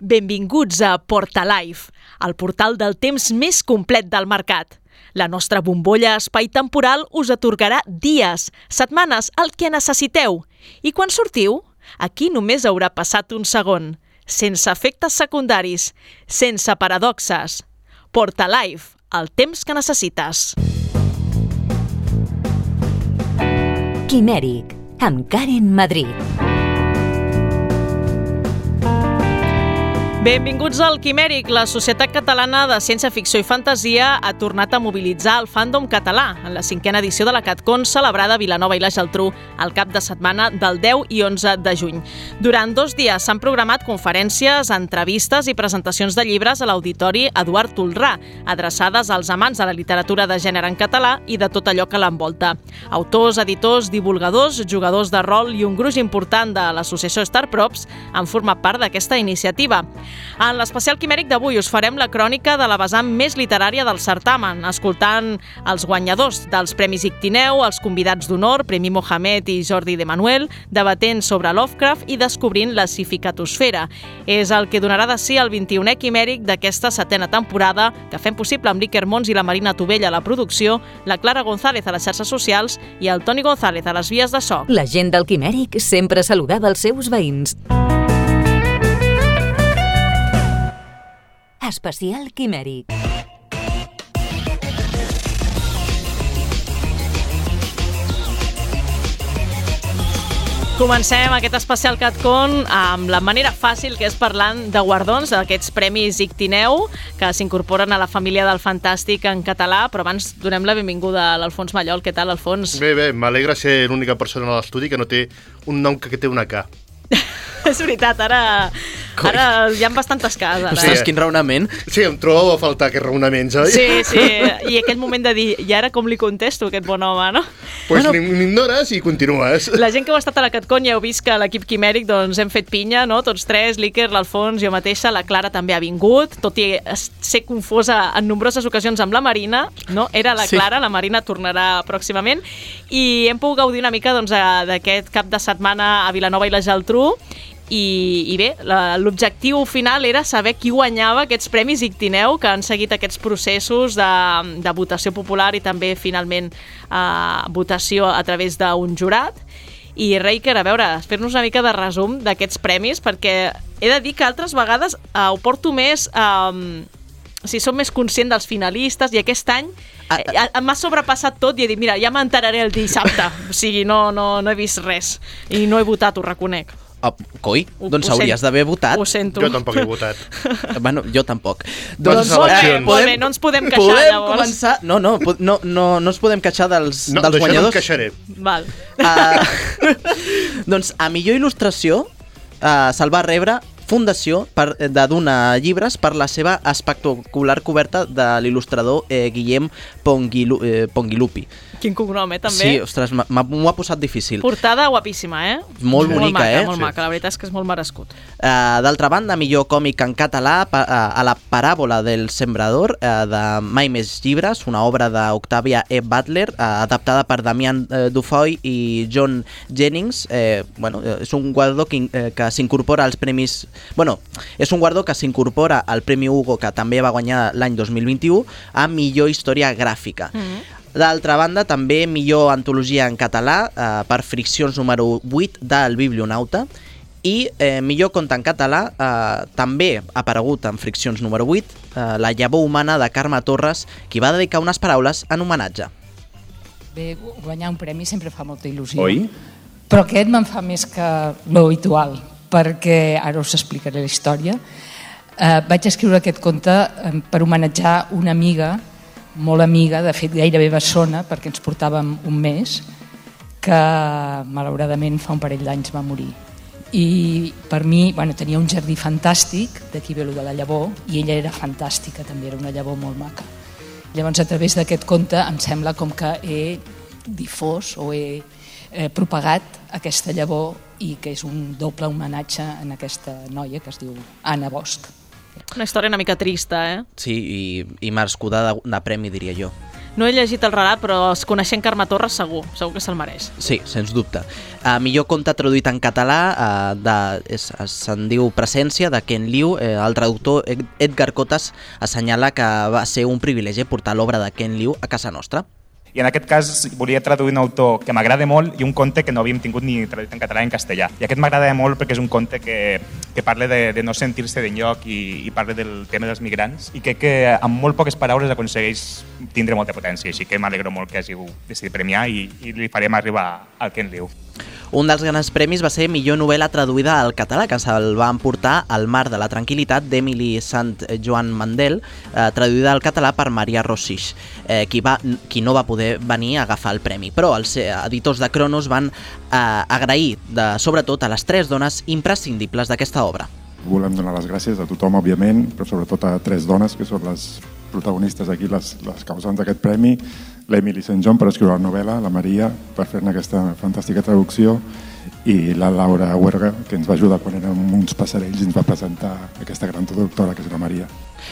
Benvinguts a Portalife, el portal del temps més complet del mercat. La nostra bombolla espai-temporal us atorgarà dies, setmanes, el que necessiteu. I quan sortiu, aquí només haurà passat un segon, sense efectes secundaris, sense paradoxes. Portalife, el temps que necessites. Quimèric, amb Karen Madrid. Benvinguts al Quimèric. La Societat Catalana de Ciència Ficció i Fantasia ha tornat a mobilitzar el fandom català en la cinquena edició de la CatCon celebrada a Vilanova i la Geltrú el cap de setmana del 10 i 11 de juny. Durant dos dies s'han programat conferències, entrevistes i presentacions de llibres a l'Auditori Eduard Tolrà, adreçades als amants de la literatura de gènere en català i de tot allò que l'envolta. Autors, editors, divulgadors, jugadors de rol i un gruix important de l'associació Star Props han format part d'aquesta iniciativa. En l'especial quimèric d'avui us farem la crònica de la vessant més literària del certamen, escoltant els guanyadors dels Premis Ictineu, els convidats d'honor, Premi Mohamed i Jordi de Manuel, debatent sobre Lovecraft i descobrint la cificatosfera. És el que donarà de si el 21è quimèric d'aquesta setena temporada, que fem possible amb l'Iker Mons i la Marina Tovella a la producció, la Clara González a les xarxes socials i el Toni González a les vies de so. La gent del Quimèric sempre saludava els seus veïns. Especial Quimèric. Comencem aquest especial CatCon amb la manera fàcil que és parlant de guardons, d'aquests premis Ictineu, que s'incorporen a la família del Fantàstic en català, però abans donem la benvinguda a l'Alfons Mallol. Què tal, Alfons? Bé, bé, m'alegra ser l'única persona a l'estudi que no té un nom que té una K. és veritat, ara, ara hi ha bastantes cases. Ostres, quin raonament. Sí, em trobo a faltar aquests raonaments, oi? Sí, sí, i aquell moment de dir, i ara com li contesto a aquest bon home, no? Pues bueno, m'ignores i continues. La gent que heu estat a la CatCon ja heu vist que l'equip quimèric doncs, hem fet pinya, no? Tots tres, l'Iker, l'Alfons, jo mateixa, la Clara també ha vingut, tot i ser confosa en nombroses ocasions amb la Marina, no? Era la Clara, sí. la Marina tornarà pròximament, i hem pogut gaudir una mica doncs, d'aquest cap de setmana a Vilanova i la Geltrú, i, i bé, l'objectiu final era saber qui guanyava aquests premis Ictineu que han seguit aquests processos de, de votació popular i també finalment eh, votació a través d'un jurat. I Reiker, a veure, fer-nos una mica de resum d'aquests premis perquè he de dir que altres vegades eh, ho porto més eh, sigui, som més conscient dels finalistes i aquest any eh, m'ha sobrepassat tot i he dit, mira, ja m'enteraré el dissabte o sigui, no, no, no he vist res i no he votat, ho reconec Oh, coi, ho, doncs hauries d'haver votat. Ho sento. Jo tampoc he votat. bueno, jo tampoc. Doncs, bé, molt bé, no ens podem queixar podem llavors. Començar... No, no, no, no, no ens podem queixar dels, no, dels guanyadors. No, no queixaré. Val. Uh, doncs a millor il·lustració uh, se'l va rebre Fundació per, de donar llibres per la seva espectacular coberta de l'il·lustrador eh, Guillem Pongilu, eh, Pongilupi. Quin cognom, eh, també? Sí, ostres, m'ho ha posat difícil. Portada guapíssima, eh? Molt bonica, molt maca, eh? Molt maca, la veritat és que és molt merescut. Uh, D'altra banda, millor còmic en català uh, a la paràbola del sembrador uh, de Mai més llibres, una obra d'Octavia E. Butler, uh, adaptada per Damian uh, Dufoy i John Jennings. Eh, bueno, és un guardó que, uh, que s'incorpora als premis... Bueno, és un guardó que s'incorpora al Premi Hugo, que també va guanyar l'any 2021, a millor història gràfica. Mm -hmm. D'altra banda, també millor antologia en català eh, per Friccions número 8 del Biblionauta i eh, millor conte en català eh, també ha aparegut en Friccions número 8 eh, La llavor humana de Carme Torres qui va dedicar unes paraules en homenatge. Bé, guanyar un premi sempre fa molta il·lusió. Oi? Però aquest me'n fa més que lo habitual, perquè ara us explicaré la història. Eh, vaig escriure aquest conte eh, per homenatjar una amiga molt amiga, de fet gairebé bessona, perquè ens portàvem un mes, que malauradament fa un parell d'anys va morir. I per mi bueno, tenia un jardí fantàstic, d'aquí ve de la llavor, i ella era fantàstica, també era una llavor molt maca. Llavors, a través d'aquest conte, em sembla com que he difós o he eh, propagat aquesta llavor i que és un doble homenatge en aquesta noia que es diu Anna Bosch. Una història una mica trista, eh? Sí, i, i merescuda de, de premi, diria jo. No he llegit el relat, però es coneixent Carme Torres segur, segur que se'l mereix. Sí, sens dubte. Uh, millor conte traduït en català uh, de, és, se'n diu Presència, de Ken Liu. Uh, el traductor Ed- Edgar Cotas assenyala que va ser un privilegi portar l'obra de Ken Liu a casa nostra. I en aquest cas volia traduir un autor que m'agrada molt i un conte que no havíem tingut ni traduït en català ni en castellà. I aquest m'agrada molt perquè és un conte que, que parla de, de no sentir-se d'enlloc i, i parla del tema dels migrants i crec que amb molt poques paraules aconsegueix tindre molta potència, així que m'alegro molt que hàgiu decidit premiar i, i li farem arribar al Ken Liu. Un dels grans premis va ser millor novel·la traduïda al català, que se'l va emportar El mar de la tranquil·litat d'Emily Sant Joan Mandel, eh, traduïda al català per Maria Rossix, eh, qui, va, qui no va poder venir a agafar el premi. Però els eh, editors de Cronos van eh, agrair, de, sobretot, a les tres dones imprescindibles d'aquesta obra. Volem donar les gràcies a tothom, òbviament, però sobretot a tres dones, que són les protagonistes aquí, les, les causants d'aquest premi, l'Emily St. John per escriure la novel·la, la Maria per fer-ne aquesta fantàstica traducció i la Laura Huerga, que ens va ajudar quan érem uns passarells i ens va presentar aquesta gran traductora, que és la Maria.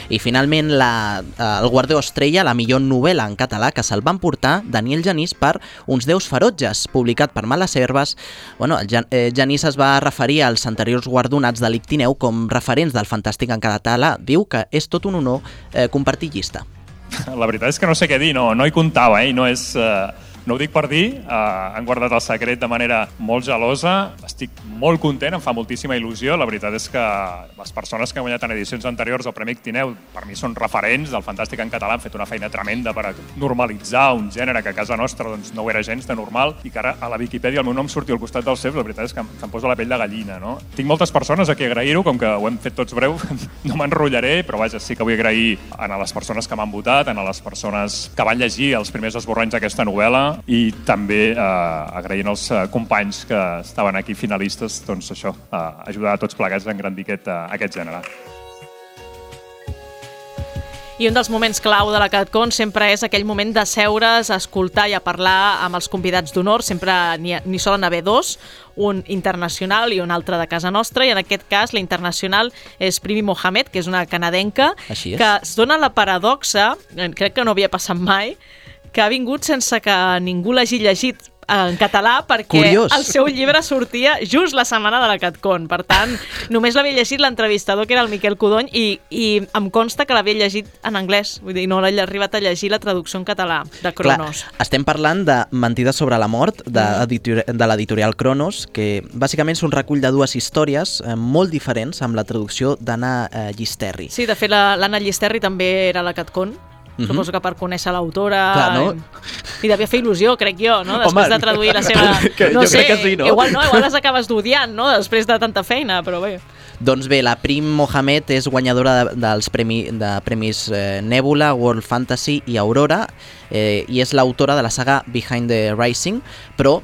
I finalment la, eh, el Guardó Estrella, la millor novel·la en català que se'l van portar Daniel Genís per Uns déus ferotges, publicat per Males Herbes. Bueno, el Jan, eh, Genís es va referir als anteriors guardonats de l'Ictineu com referents del fantàstic en català. Diu que és tot un honor eh, compartir llista. La veritat és que no sé què dir, no, no hi comptava, eh? no és... Eh, no ho dic per dir, eh, han guardat el secret de manera molt gelosa, estic molt content, em fa moltíssima il·lusió, la veritat és que les persones que han guanyat en edicions anteriors el Premi Ictineu per mi són referents del Fantàstic en català, han fet una feina tremenda per normalitzar un gènere que a casa nostra doncs, no ho era gens de normal i que ara a la Viquipèdia el meu nom surti al costat dels seus, la veritat és que em, se'm posa la pell de gallina. No? Tinc moltes persones a qui agrair-ho, com que ho hem fet tots breu, no m'enrotllaré, però vaja, sí que vull agrair a les persones que m'han votat, a les persones que van llegir els primers esborranys d'aquesta novel·la i també eh, agraint als eh, companys que estaven aquí finalistes, doncs això, eh, ajudar a tots plegats a engrandir aquest, eh, aquest gènere. I un dels moments clau de la CatCon sempre és aquell moment de seure's, a escoltar i a parlar amb els convidats d'honor. Sempre n'hi solen haver dos, un internacional i un altre de casa nostra, i en aquest cas la internacional és Primi Mohamed, que és una canadenca, Així és. que es dona la paradoxa, eh, crec que no havia passat mai, que ha vingut sense que ningú l'hagi llegit en català perquè Curiós. el seu llibre sortia just la setmana de la CatCon. Per tant, només l'havia llegit l'entrevistador, que era el Miquel Codony, i, i em consta que l'havia llegit en anglès. Vull dir, no l'he arribat a llegir la traducció en català de Cronos. Clar, estem parlant de Mentides sobre la mort, de, editori- de l'editorial Cronos, que bàsicament és un recull de dues històries eh, molt diferents amb la traducció d'Anna eh, Llisterri. Sí, de fet, la- l'Anna Llisterri també era la CatCon. Mhm. Suposo que per conèixer l'autora... Clar, no? I devia fer il·lusió, crec jo, no? Després Home, de traduir la seva... que no jo sé, crec que sí, no? Igual no, igual les acabes d'odiant, no? Després de tanta feina, però bé. Doncs bé, la Prim Mohamed és guanyadora de, dels premi, de premis eh, Nebula, World Fantasy i Aurora eh, i és l'autora de la saga Behind the Rising, però,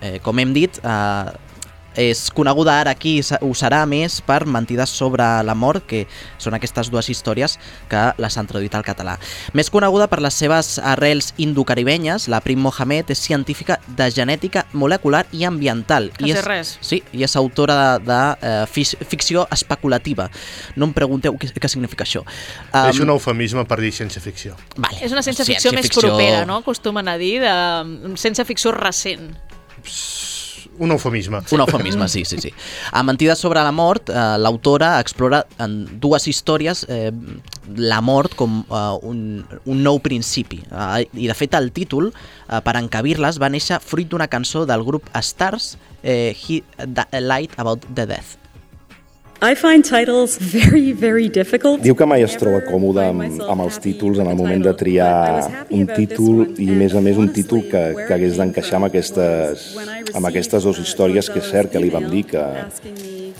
eh, com hem dit, eh, és coneguda ara aquí, ho serà més per Mentides sobre la mort, que són aquestes dues històries que les han traduït al català. Més coneguda per les seves arrels indocaribenyes, la Prim Mohamed és científica de genètica molecular i ambiental. Que I és, res. Sí, i és autora de, de fic- ficció especulativa. No em pregunteu què, què significa això. Um, és un eufemisme per dir ciència-ficció. Vale. És una ciència-ficció més propera, no? Acostumen a dir, de ciència-ficció recent. Un eufemisme. Un eufemisme, sí, sí, sí. A Mentides sobre la mort, eh, l'autora explora en dues històries eh, la mort com eh, un, un nou principi. Eh, I, de fet, el títol, eh, per encabir-les, va néixer fruit d'una cançó del grup Stars, eh, He, Light About the Death. I find titles very, very difficult. Diu que mai es troba còmode amb, amb els títols en el moment de triar un títol i, a més a més, un títol que, que hagués d'encaixar amb aquestes, amb aquestes dues històries que és cert que li vam dir que,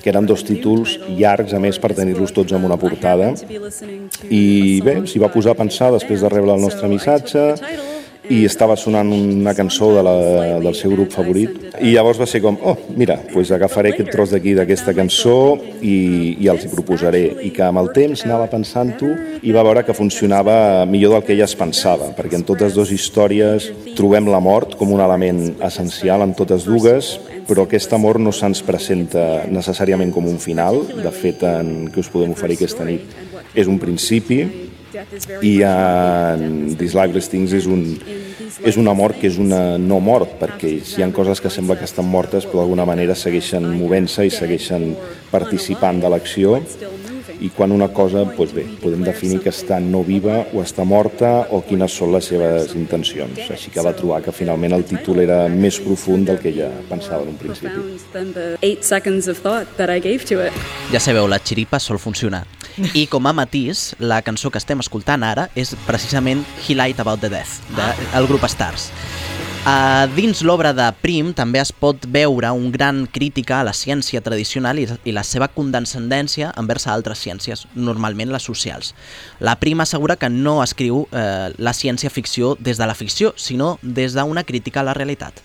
que eren dos títols llargs, a més, per tenir-los tots en una portada. I bé, s'hi va posar a pensar després de rebre el nostre missatge i estava sonant una cançó de la, del seu grup favorit. I llavors va ser com, oh, mira, pues agafaré aquest tros d'aquí d'aquesta cançó i, i els hi proposaré. I que amb el temps anava pensant-ho i va veure que funcionava millor del que ella es pensava perquè en totes dues històries trobem la mort com un element essencial en totes dues però aquest amor no se'ns presenta necessàriament com un final. De fet, en què us podem oferir aquesta nit? És un principi i en These Lifeless Things és un, és una mort que és una no mort, perquè hi ha coses que sembla que estan mortes però d'alguna manera segueixen movent-se i segueixen participant de l'acció i quan una cosa, doncs bé, podem definir que està no viva o està morta o quines són les seves intencions. Així que va trobar que finalment el títol era més profund del que ella pensava en un principi. Ja sabeu, la xiripa sol funcionar. I com a matís, la cançó que estem escoltant ara és precisament He Light About the Death, del grup Stars. Uh, dins l'obra de Prim també es pot veure un gran crítica a la ciència tradicional i, i la seva condescendència envers altres ciències, normalment les socials. La Prim assegura que no escriu uh, la ciència-ficció des de la ficció, sinó des d'una crítica a la realitat.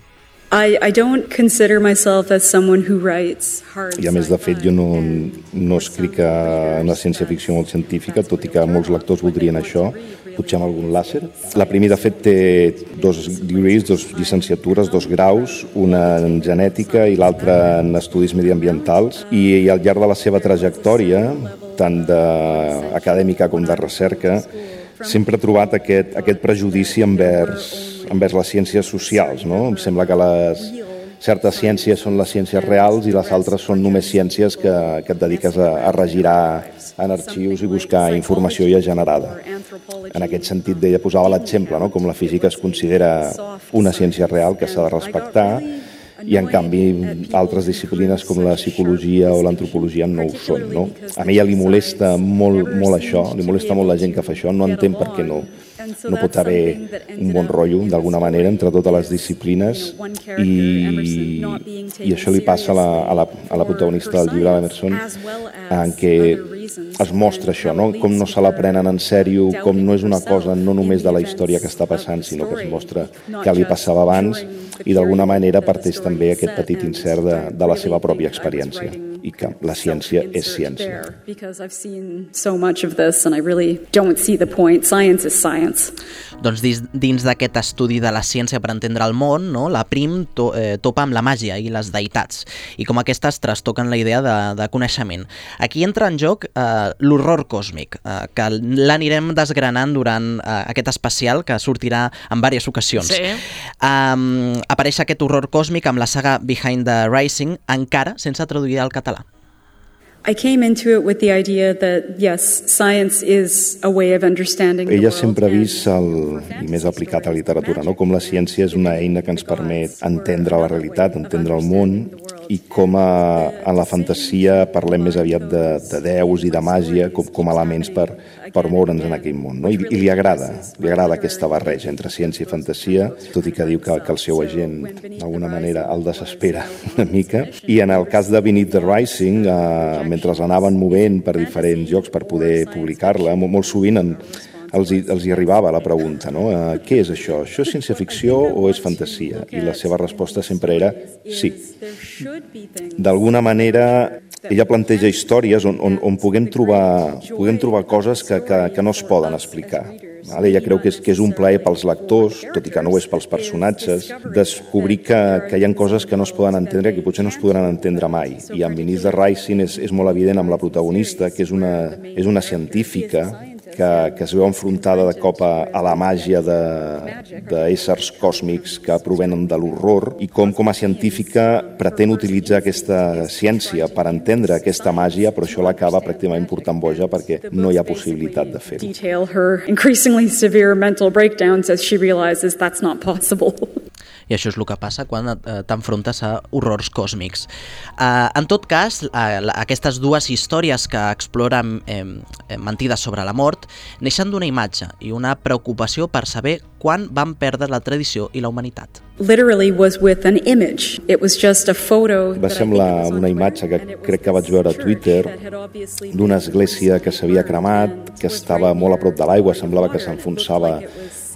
I, I don't consider myself as someone who writes hard I a més, de fet, jo no, no escric una ciència-ficció molt científica, tot i que molts lectors voldrien això, potser amb algun làser. La primera, de fet, té dos degrees, dos llicenciatures, dos graus, una en genètica i l'altra en estudis mediambientals, i al llarg de la seva trajectòria, tant acadèmica com de recerca, sempre ha trobat aquest, aquest prejudici envers envers les ciències socials. No? Em sembla que les certes ciències són les ciències reals i les altres són només ciències que, que et dediques a, a regirar en arxius i buscar informació ja generada. En aquest sentit, ella posava l'exemple, no? com la física es considera una ciència real que s'ha de respectar i en canvi altres disciplines com la psicologia o l'antropologia no ho són. No? A ella li molesta molt, molt això, li molesta molt la gent que fa això, no entén per què no, no pot haver un bon rotllo, d'alguna manera, entre totes les disciplines i, i això li passa a la, a la, a la protagonista del llibre d'Emerson en què es mostra això, no? com no se la prenen en sèrio, com no és una cosa no només de la història que està passant, sinó que es mostra que li passava abans i d'alguna manera parteix també aquest petit insert de, de la seva pròpia experiència i que la ciència és ciència. Doncs dins, dins d'aquest estudi de la ciència per entendre el món, no, la Prim to, eh, topa amb la màgia i les deïtats, i com aquestes trastoquen la idea de, de coneixement. Aquí entra en joc eh, l'horror còsmic, eh, que l'anirem desgranant durant eh, aquest especial que sortirà en diverses ocasions. Sí. Um, apareix aquest horror còsmic amb la saga Behind the Rising, encara sense traduir al català. Ella sempre ha vist, el, i més aplicat a la literatura, no? com la ciència és una eina que ens permet entendre la realitat, entendre el món, i com a, en la fantasia parlem més aviat de, de déus i de màgia com, com elements per, per moure'ns en aquell món. No? I, I li agrada, li agrada aquesta barreja entre ciència i fantasia, tot i que diu que, que el seu agent d'alguna manera el desespera una mica. I en el cas de Beneath the Rising, eh, mentre l'anaven movent per diferents llocs per poder publicar-la, molt, molt sovint en, els hi, els hi arribava la pregunta, no? Uh, què és això? Això és ciència-ficció o és fantasia? I la seva resposta sempre era sí. D'alguna manera, ella planteja històries on, on, on puguem, trobar, puguem trobar coses que, que, que no es poden explicar. Vale? Ella creu que és, que és un plaer pels lectors, tot i que no ho és pels personatges, descobrir que, que hi ha coses que no es poden entendre que potser no es podran entendre mai. I en Vinis de Rising és, és molt evident amb la protagonista, que és una, és una científica que, que es veu enfrontada de cop a, a la màgia d'éssers còsmics que provenen de l'horror i com, com a científica, pretén utilitzar aquesta ciència per entendre aquesta màgia, però això l'acaba pràcticament portant boja perquè no hi ha possibilitat de fer-ho. I això és el que passa quan eh, t'enfrontes a horrors còsmics. Eh, en tot cas, eh, aquestes dues històries que exploren eh, mentides sobre la mort neixen d'una imatge i una preocupació per saber quan van perdre la tradició i la humanitat. Literally was with an image. It was just a photo Va semblar una imatge que crec que vaig veure a Twitter d'una església que s'havia cremat, que estava molt a prop de l'aigua, semblava que s'enfonsava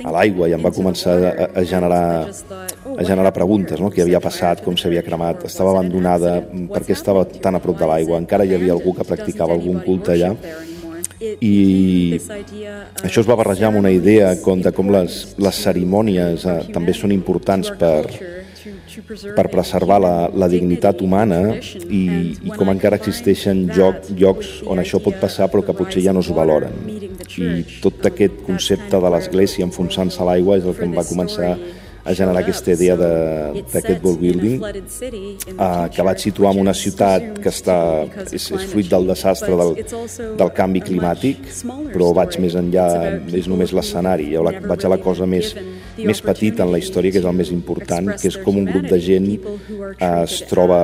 a l'aigua i em va començar a, a generar a generar preguntes, no? què havia passat, com s'havia cremat, estava abandonada, per què estava tan a prop de l'aigua, encara hi havia algú que practicava algun culte allà i això es va barrejar amb una idea com de com les, les cerimònies eh, també són importants per, per preservar la, la dignitat humana i, i com encara existeixen lloc, llocs on això pot passar però que potser ja no es valoren. I tot aquest concepte de l'església enfonsant-se a l'aigua és el que em va començar a generar aquesta idea d'aquest world building uh, que vaig situar en una ciutat que està, és, és fruit del desastre del, del canvi climàtic però vaig més enllà, és només l'escenari. Vaig a la cosa més, més petita en la història que és el més important que és com un grup de gent uh, es troba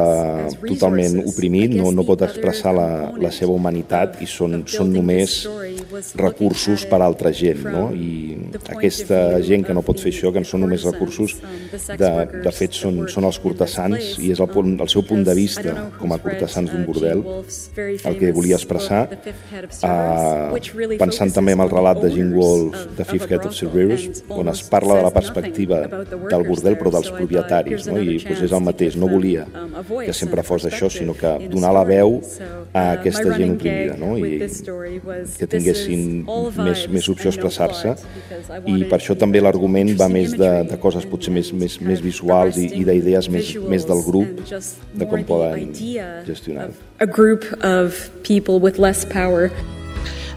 totalment oprimit no, no pot expressar la, la seva humanitat i són, són només recursos per a altra gent no? i aquesta gent que no pot fer això que no són només recursos de, de fet són, són els cortesans i és el, punt, el seu punt de vista com a cortesans d'un bordel el que volia expressar uh, pensant també en el relat de Gene Wolfe The Fifth Head of Cerberus on es parla de la perspectiva del bordel però dels propietaris no? i pues, és el mateix, no volia que sempre fos això sinó que donar la veu a aquesta gent oprimida no? i que tinguessin més, més opció a expressar-se i per això també l'argument va més de, de coses potser més, més, més visuals i, i d'idees més, més del grup de com poden gestionar. A group of people with less power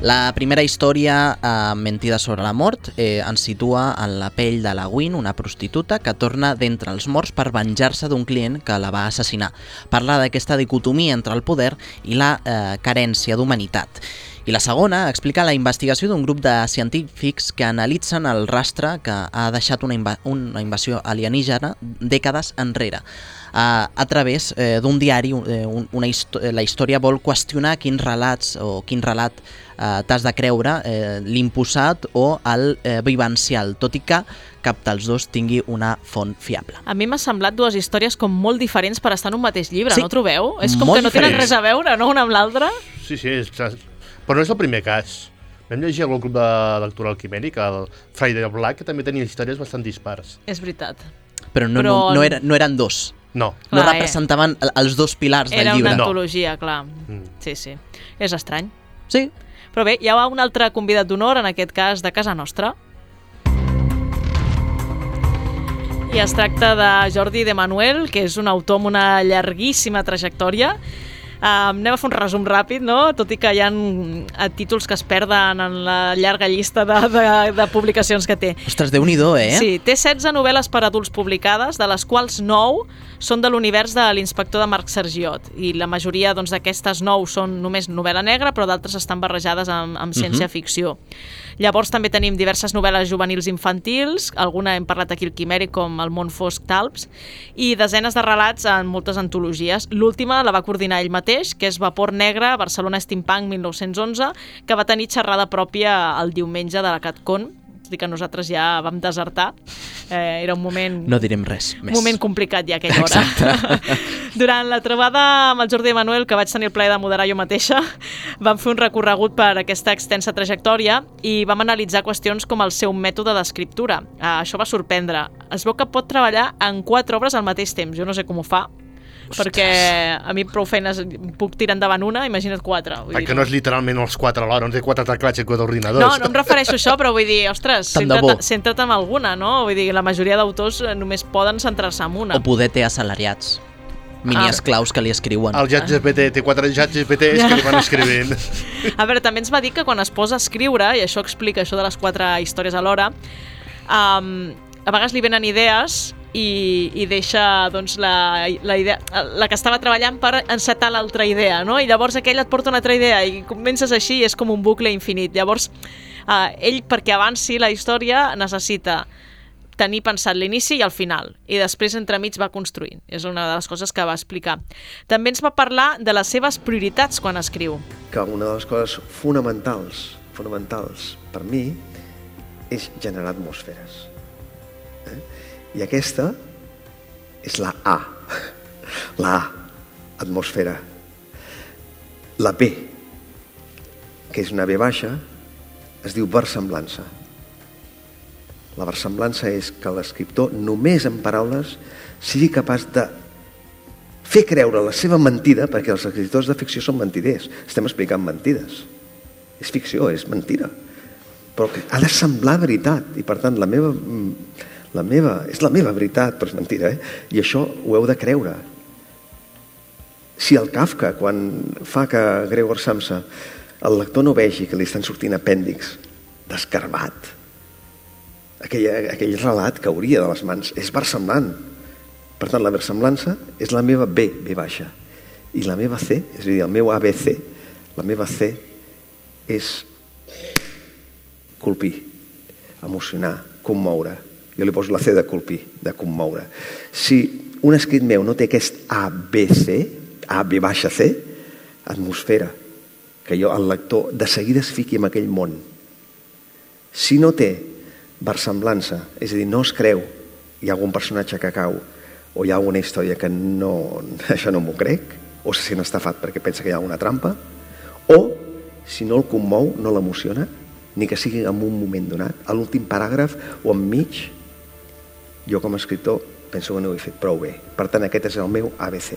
la primera història, eh, Mentida sobre la mort, eh, ens situa en la pell de la Win, una prostituta que torna d'entre els morts per venjar-se d'un client que la va assassinar. Parla d'aquesta dicotomia entre el poder i la eh, carència d'humanitat. I la segona explica la investigació d'un grup de científics que analitzen el rastre que ha deixat una, inva una invasió alienígena dècades enrere. Uh, a través eh, d'un diari, eh, una hist la història vol qüestionar quins relats o quin relat eh, t'has de creure, eh, l'imposat o el eh, vivencial, tot i que cap dels dos tingui una font fiable. A mi m'ha semblat dues històries com molt diferents per estar en un mateix llibre, Sí. no trobeu? És com Molt que no tenen diferents. res a veure, no?, una amb l'altra. Sí, sí, és, però no és el primer cas. Vam llegir el grup de lectura alquimèric, el Friday of Black, que també tenia històries bastant dispars. És veritat. Però no, Però- no, no, era, no eren dos. No. No Clar, eh. representaven el- els dos pilars del Era llibre. una antologia, clar. Sí, sí. És estrany. Sí. Però bé, hi ha un altre convidat d'honor, en aquest cas de casa nostra. I es tracta de Jordi de Manuel, que és un autor amb una llarguíssima trajectòria. Um, anem a fer un resum ràpid, no? tot i que hi ha uh, títols que es perden en la llarga llista de, de, de publicacions que té. Ostres, déu nhi eh? Sí, té 16 novel·les per adults publicades, de les quals 9 són de l'univers de l'inspector de Marc Sergiot. I la majoria doncs, d'aquestes 9 són només novel·la negra, però d'altres estan barrejades amb, amb ciència-ficció. Llavors també tenim diverses novel·les juvenils infantils, alguna hem parlat aquí al Quimeri, com El món fosc Talps, i desenes de relats en moltes antologies. L'última la va coordinar ell mateix, que és Vapor Negre, Barcelona Steampunk 1911, que va tenir xerrada pròpia el diumenge de la CatCon, tot i que nosaltres ja vam desertar. Eh, era un moment No direm res més. un moment complicat ja aquella hora. Durant la trobada amb el Jordi Manuel, que vaig tenir el plaer de moderar jo mateixa, vam fer un recorregut per aquesta extensa trajectòria i vam analitzar qüestions com el seu mètode d'escriptura. Ah, això va sorprendre. Es veu que pot treballar en quatre obres al mateix temps. Jo no sé com ho fa, perquè a mi prou feines puc tirar endavant una, imagina't quatre. Vull dir, Perquè no és literalment els quatre alhora, no té quatre teclats i quatre ordinadors. no, no em refereixo a això, però vull dir, ostres, centra't, en alguna, no? Vull dir, la majoria d'autors eh, només poden centrar-se en una. O poder té assalariats. Mini Ah. esclaus que li escriuen. El xat GPT té quatre xats GPTs que li van escrivint. A veure, també ens va dir que quan es posa a escriure, i això explica això de les quatre històries alhora, um, a vegades li venen idees i, i deixa doncs, la, la, idea, la que estava treballant per encetar l'altra idea, no? I llavors aquella et porta una altra idea i comences així i és com un bucle infinit. Llavors, uh, ell, perquè avanci la història, necessita tenir pensat l'inici i el final, i després entremig va construint. És una de les coses que va explicar. També ens va parlar de les seves prioritats quan escriu. que una de les coses fonamentals, fonamentals per mi és generar atmosferes. I aquesta és la A. La A, atmosfera. La B, que és una B baixa, es diu versemblança. La versemblança és que l'escriptor, només en paraules, sigui capaç de fer creure la seva mentida, perquè els escriptors de ficció són mentiders, estem explicant mentides. És ficció, és mentira. Però que ha de semblar veritat, i per tant la meva, mm, La meva, és la meva veritat, però és mentira, eh? I això ho heu de creure. Si el Kafka, quan fa que Gregor Samsa el lector no vegi que li estan sortint apèndix descarbat, aquell, aquell relat que hauria de les mans és versemblant. Per tant, la versemblança és la meva B, B baixa. I la meva C, és a dir, el meu ABC, la meva C és colpir, emocionar, commoure. Jo li poso la C de colpir, de commoure. Si un escrit meu no té aquest ABC, B baixa C, atmosfera, que jo, el lector, de seguida es fiqui en aquell món. Si no té versemblança, és a dir, no es creu, hi ha algun personatge que cau, o hi ha alguna història que no, això no m'ho crec, o se sent estafat perquè pensa que hi ha alguna trampa, o si no el commou, no l'emociona, ni que sigui en un moment donat, a l'últim paràgraf o enmig, jo com a escriptor penso que no ho he fet prou bé. Per tant, aquest és el meu ABC.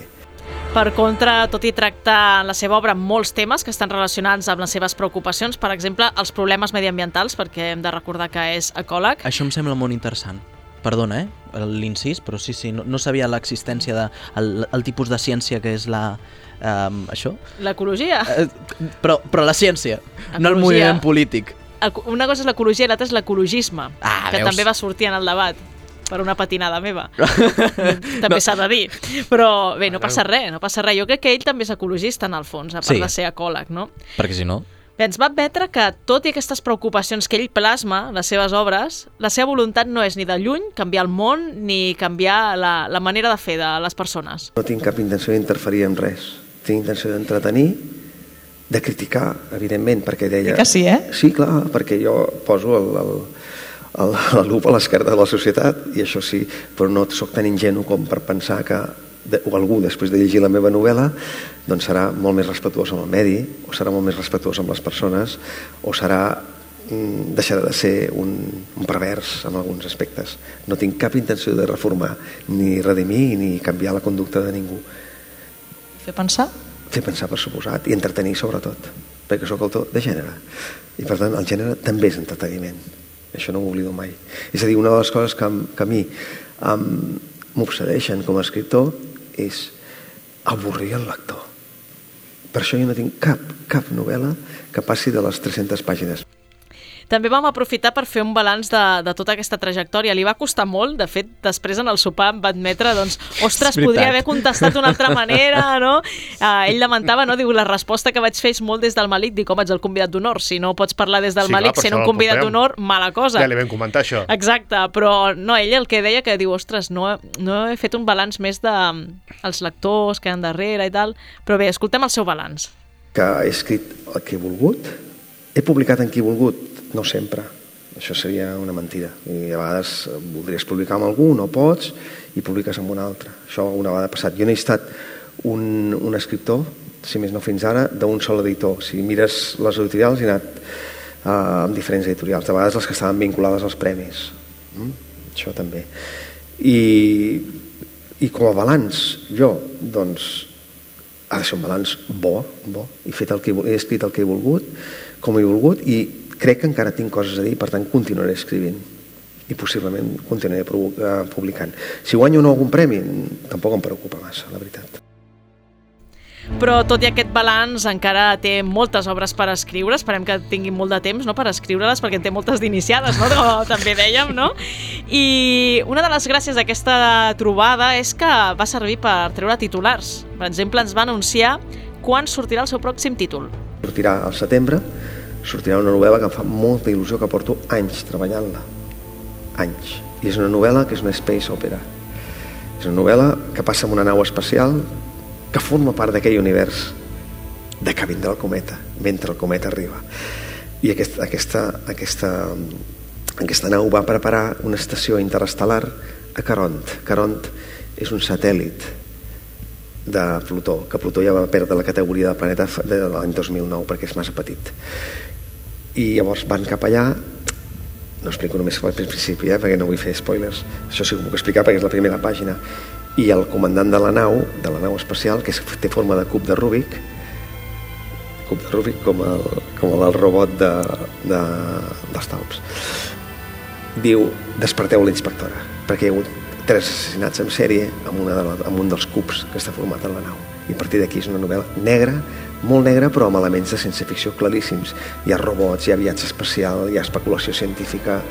Per contra, tot i tractar en la seva obra molts temes que estan relacionats amb les seves preocupacions, per exemple, els problemes mediambientals, perquè hem de recordar que és ecòleg. Això em sembla molt interessant. Perdona, eh? L'incís, però sí, sí, no, no sabia l'existència de el, el tipus de ciència que és la... Um, això? L'ecologia. Uh, però, però la ciència, Ecologia. no el moviment polític. Una cosa és l'ecologia i l'altra és l'ecologisme, Ah, que veus? també va sortir en el debat per una patinada meva. també s'ha de dir. Però bé, no passa res, no passa res. Jo crec que ell també és ecologista en el fons, a part Sí. de ser ecòleg, no? Perquè si no... Bé, ens va admetre que, tot i aquestes preocupacions que ell plasma, les seves obres, la seva voluntat no és ni de lluny canviar el món ni canviar la, la manera de fer de les persones. No tinc cap intenció d'interferir en res. Tinc intenció d'entretenir, de criticar, evidentment, perquè deia... Que sí, eh? Sí, clar, perquè jo poso el, el, el, la lupa a l'esquerda de la societat, i això sí, però no sóc tan ingenu com per pensar que de, o algú, després de llegir la meva novel·la, doncs serà molt més respectuós amb el medi, o serà molt més respectuós amb les persones, o serà mm, deixarà de ser un, un pervers en alguns aspectes. No tinc cap intenció de reformar, ni redimir, ni canviar la conducta de ningú. Fer pensar? Fer pensar, per suposat, i entretenir sobretot, perquè sóc autor de gènere. I per tant, el gènere també és entreteniment. Això no m'oblido mai. És a dir, una de les coses que, que a mi m'obsedeixen com a escriptor és avorrir el lector. Per això jo no tinc cap, cap novel·la que passi de les 300 pàgines. També vam aprofitar per fer un balanç de, de tota aquesta trajectòria. Li va costar molt, de fet, després en el sopar em va admetre, doncs, ostres, podria haver contestat d'una altra manera, no? Uh, ell lamentava, no? Diu, la resposta que vaig fer és molt des del Malik, dic, home, ets el convidat d'honor, si no pots parlar des del Sí, clar, Malik per sent un convidat d'honor, mala cosa. Ja li vam comentar això. Exacte, però no, ell el que deia que diu, ostres, no, no he fet un balanç més de els lectors que han darrere i tal, però bé, escoltem el seu balanç. Que he escrit el que he volgut, he publicat en qui he volgut, no sempre. Això seria una mentida. I a vegades eh, voldries publicar amb algú, no pots, i publiques amb un altre. Això una vegada ha passat. Jo he estat un, un escriptor, si més no fins ara, d'un sol editor. Si mires les editorials, he anat uh, amb diferents editorials, de vegades les que estaven vinculades als premis. Mm? Això també. I, I com a balanç, jo, doncs, ha de ser un balanç bo, bo. He, fet el que he, he escrit el que he volgut, com he volgut, i crec que encara tinc coses a dir, per tant continuaré escrivint i possiblement continuaré eh, publicant. Si guanyo o no algun premi, tampoc em preocupa massa, la veritat. Però tot i aquest balanç encara té moltes obres per escriure, esperem que tinguin molt de temps no, per escriure-les perquè en té moltes d'iniciades, no? com també dèiem, no? I una de les gràcies d'aquesta trobada és que va servir per treure titulars. Per exemple, ens va anunciar quan sortirà el seu pròxim títol. Sortirà al setembre, sortirà una novel·la que em fa molta il·lusió, que porto anys treballant-la. Anys. I és una novel·la que és una space opera. És una novel·la que passa en una nau espacial que forma part d'aquell univers de que vindrà el cometa, mentre el cometa arriba. I aquest, aquesta, aquesta, aquesta nau va preparar una estació interestel·lar a Caront. Caront és un satèl·lit de Plutó, que Plutó ja va perdre la categoria de planeta de l'any 2009 perquè és massa petit. I llavors van cap allà, no explico només al principi, eh, perquè no vull fer spoilers, això sí que ho puc explicar perquè és la primera pàgina, i el comandant de la nau, de la nau espacial, que té forma de cub de Rubik, cub de Rubik com el, com el robot de, de, dels talps. diu desperteu la inspectora, perquè hi ha hagut tres assassinats en sèrie amb, una de la, amb un dels cubs que està format en la nau. I a partir d'aquí és una novel·la negra, molt negra, però amb elements de ciència ficció claríssims. Hi ha robots, hi ha viatge espacial, hi ha especulació científica,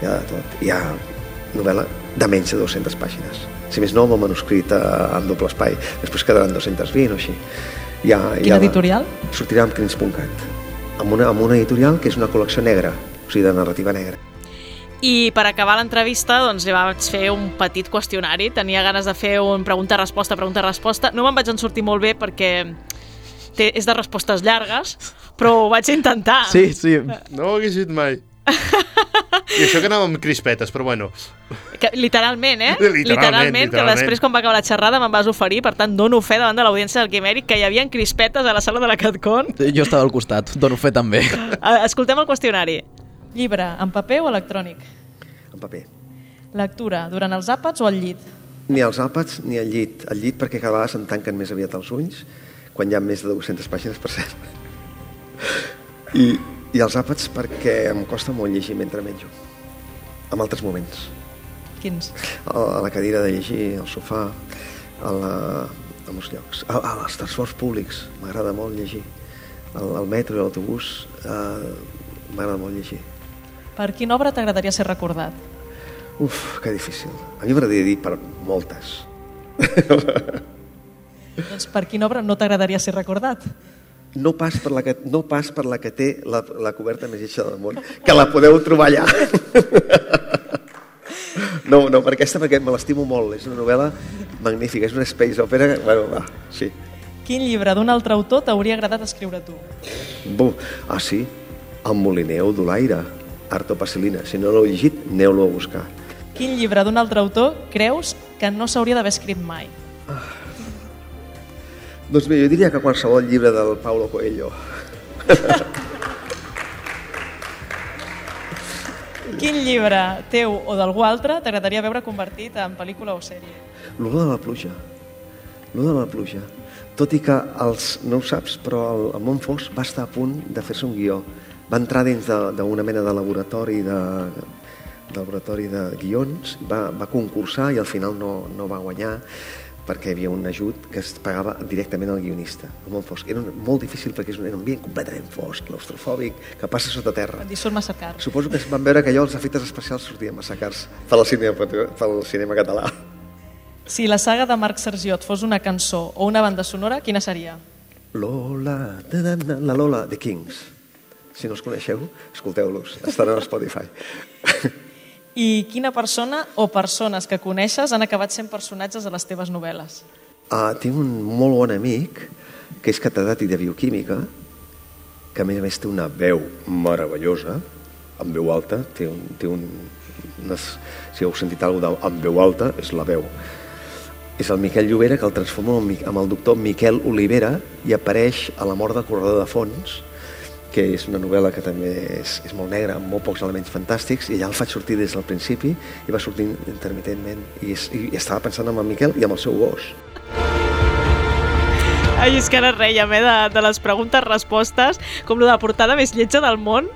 hi ha de tot. Hi ha novel·la de menys de 200 pàgines. Si més no, amb el manuscrit eh, en doble espai. Després quedaran 220 o així. Hi ha, hi Quin ha, editorial? Sortirà amb Crins.cat. Amb una, amb una editorial que és una col·lecció negra, o sigui, de narrativa negra. I per acabar l'entrevista, doncs, li vaig fer un petit qüestionari. Tenia ganes de fer un pregunta-resposta, pregunta-resposta. No me'n vaig en sortir molt bé perquè té, és de respostes llargues, però ho vaig intentar. Sí, sí. No ho hagués dit mai. I això que anàvem amb crispetes, però bueno. Que, literalment, eh? Literalment, literalment, que literalment. després, quan va acabar la xerrada, me'n vas oferir, per tant, dono fe davant de l'audiència del Quimèric que hi havia crispetes a la sala de la CatCon. Jo estava al costat, dono fe també. Escoltem el qüestionari. Llibre, en paper o electrònic? En paper. Lectura, durant els àpats o al llit? Ni als àpats ni al llit. Al llit perquè cada vegada se'n tanquen més aviat els ulls, quan hi ha més de 200 pàgines, per cert. I, i els àpats perquè em costa molt llegir mentre menjo. En altres moments. Quins? A, a la cadira de llegir, al sofà, a, la, a molts llocs. A, a als transports públics, m'agrada molt llegir. Al, al metro i l'autobús eh, m'agrada molt llegir. Per quina obra t'agradaria ser recordat? Uf, que difícil. A mi m'agradaria dir per moltes. Doncs per quina obra no t'agradaria ser recordat? No pas per la que, no pas per la que té la, la coberta més lletja del món, que la podeu trobar allà. No, no, per aquesta perquè me l'estimo molt. És una novel·la magnífica, és una space opera... Bueno, va, sí. Quin llibre d'un altre autor t'hauria agradat escriure tu? Bu, ah, sí, El Molineu d'Olaire, Arto Pasilina. Si no l'heu llegit, aneu-lo a buscar. Quin llibre d'un altre autor creus que no s'hauria d'haver escrit mai? Doncs bé, jo diria que qualsevol llibre del Paulo Coelho. Quin llibre teu o d'algú altre t'agradaria veure convertit en pel·lícula o sèrie? L'olor de la pluja. L'olor de la pluja. Tot i que els, no ho saps, però el, el Montfos va estar a punt de fer-se un guió. Va entrar dins de- d'una mena de laboratori de, de laboratori de guions, va, va concursar i al final no, no va guanyar perquè hi havia un ajut que es pagava directament al guionista, món fosc. Era un, molt difícil perquè és un, era un ambient completament fosc, claustrofòbic, que passa sota terra. Dius, són massa cars. Suposo que van veure que allò els efectes especials sortien massa cars pel cinema, pel cinema català. Si la saga de Marc Sergiot fos una cançó o una banda sonora, quina seria? Lola, da, da, da, la Lola, The Kings. Si no els coneixeu, escolteu-los, estan a Spotify. I quina persona o persones que coneixes han acabat sent personatges a les teves novel·les? Uh, tinc un molt bon amic que és catedràtic de bioquímica, que a més a més té una veu meravellosa, amb veu alta, té un, té un, unes, si heu sentit alguna cosa amb veu alta, és la veu. És el Miquel Llobera que el transforma amb, el doctor Miquel Olivera i apareix a La mort del corredor de fons, que és una novel·la que també és, és molt negra, amb molt pocs elements fantàstics, i allà el faig sortir des del principi i va sortint intermitentment. I, és, i estava pensant en el Miquel i amb el seu gos. Ai, és que ara reiem, eh, de, de les preguntes-respostes, com lo de la portada més lletja del món.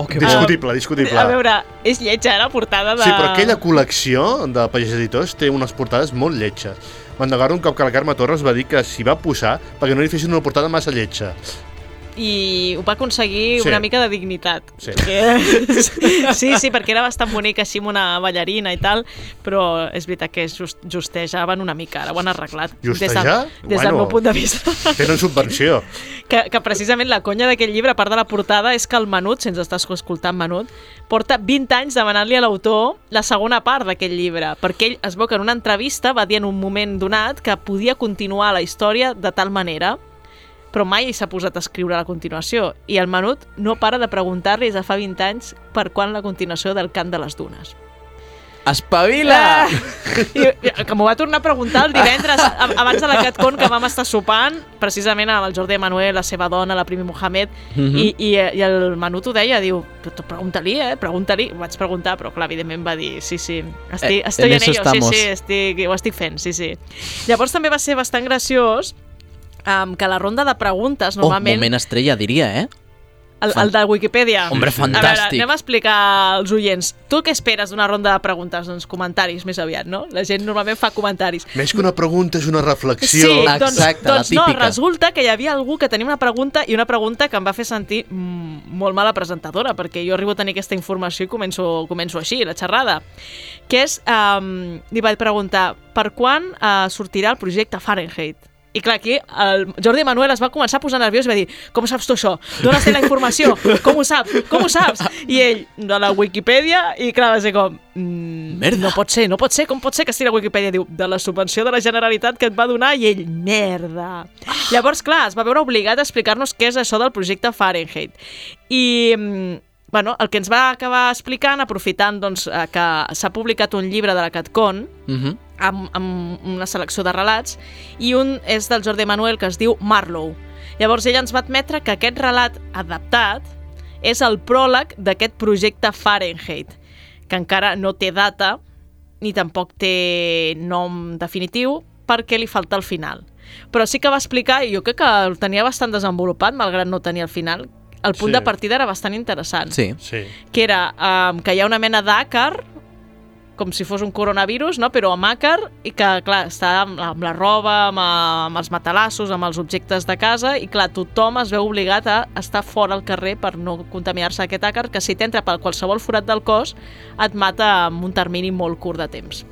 Oh, que discutible, discutible. A veure, és lletja, eh, la portada de... Sí, però aquella col·lecció de Pagès Editors té unes portades molt lletges. Me'n un cop que la Carme Torres va dir que s'hi va posar perquè no li fessin una portada massa lletja. I ho va aconseguir Sí. una mica de dignitat. Sí. Perquè... sí, sí, perquè era bastant bonic així amb una ballarina i tal, però és veritat que just, justejaven una mica, ara ho han arreglat. Justejar? Des, de, des del Bueno. meu punt de vista. Tenen subvenció. que, que precisament la conya d'aquest llibre, a part de la portada, és que el Menut, si ens estàs escoltant Menut, porta 20 anys demanant-li a l'autor la segona part d'aquest llibre, perquè ell es veu que en una entrevista va dir en un moment donat que podia continuar la història de tal manera però mai s'ha posat a escriure la continuació i el Menut no para de preguntar-li des de fa 20 anys per quan la continuació del Cant de les Dunes. Espavila! I, i, que m'ho va tornar a preguntar el divendres, abans de la CatCon, que vam estar sopant, precisament amb el Jordi Manuel, la seva dona, la Primi Mohamed, Mhm. i, i, i el Menut ho deia, diu, "Però pregunta-li, eh, pregunta-li. Ho vaig preguntar, però clar, evidentment va dir, sí, sí, estic, Eh, estoy en en, ello, estamos. sí, sí, estic, ho estic fent, sí, sí. Llavors també va ser bastant graciós um, que la ronda de preguntes, Oh, normalment... moment estrella, diria, eh? El, el de Wikipedia. Hombre, A veure, fantàstic. anem a explicar als oients. Tu què esperes d'una ronda de preguntes? Doncs comentaris, més aviat, no? La gent normalment fa comentaris. Més que una pregunta és una reflexió. Sí, doncs, Exacte, la doncs no, típica. resulta que hi havia algú que tenia una pregunta i una pregunta que em va fer sentir mm, molt mala presentadora, perquè jo arribo a tenir aquesta informació i començo, començo així, la xerrada, que és, um, li vaig preguntar, per quan uh, sortirà el projecte Fahrenheit? I clar, aquí el Jordi Manuel es va començar a posar nerviós i va dir com saps tu això? D'on has la informació? Com ho saps? Com ho saps? I ell, de la Wikipedia, i clar, va ser com... Mm, Merda. No pot ser, no pot ser, com pot ser que estigui a Wikipedia? Diu, de la subvenció de la Generalitat que et va donar i ell, merda. Llavors, clar, es va veure obligat a explicar-nos què és això del projecte Fahrenheit. I, mm, bueno, el que ens va acabar explicant, aprofitant doncs, eh, que s'ha publicat un llibre de la Catcon, Mhm. Amb, amb una selecció de relats, i un és del Jordi Manuel que es diu Marlowe. Llavors ell ens va admetre que aquest relat adaptat és el pròleg d'aquest projecte Fahrenheit, que encara no té data ni tampoc té nom definitiu perquè li falta el final. Però sí que va explicar, i jo crec que el tenia bastant desenvolupat, malgrat no tenir el final, el punt Sí. de partida era bastant interessant Sí. Sí. que era um, que hi ha una mena d'àcar com si fos un coronavirus, no? però amb àcar, i que, clar, està amb la, amb la roba, amb, a- amb els matalassos, amb els objectes de casa, i, clar, tothom es veu obligat a estar fora al carrer per no contaminar-se aquest àcar, que si t'entra per qualsevol forat del cos, et mata en un termini molt curt de temps.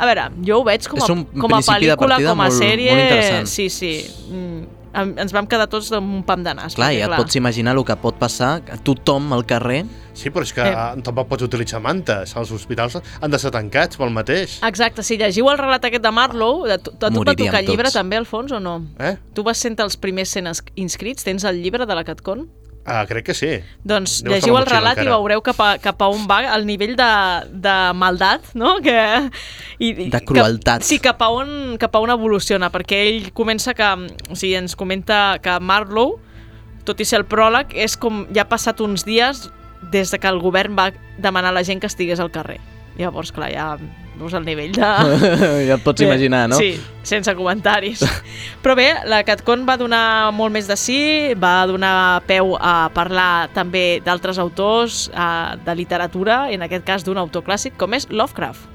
A veure, jo ho veig com a, com a pel·lícula, com a molt- sèrie... molt sí, sí. Mm, ens vam quedar tots amb un pam de nas. Clar, perquè, ja et pots imaginar el que pot passar a tothom al carrer. Sí, però és que Eh. tampoc pots utilitzar mantes. Els hospitals han de ser tancats pel mateix. Exacte, si llegiu el relat aquest de Marlowe, de, tu- de tu et va tocar el llibre tots. també, Alfons, o no? Eh? Tu vas ser entre els primers sent es- inscrits? Tens el llibre de la Catcon? Ah, crec que sí. Doncs Deu llegiu el relat i encara. veureu cap a, cap a on va el nivell de, de maldat, no? Que, i, i De crueltat. Cap, sí, cap a, on, cap a on evoluciona, perquè ell comença que... O sigui, ens comenta que Marlowe, tot i ser el pròleg, és com ja ha passat uns dies des de que el govern va demanar a la gent que estigués al carrer. Llavors, clar, ja veus el nivell de... ja et pots imaginar, no? Sí, sense comentaris. Però bé, la CatCon va donar molt més de sí, va donar peu a parlar també d'altres autors eh, de literatura, en aquest cas d'un autor clàssic, com és Lovecraft.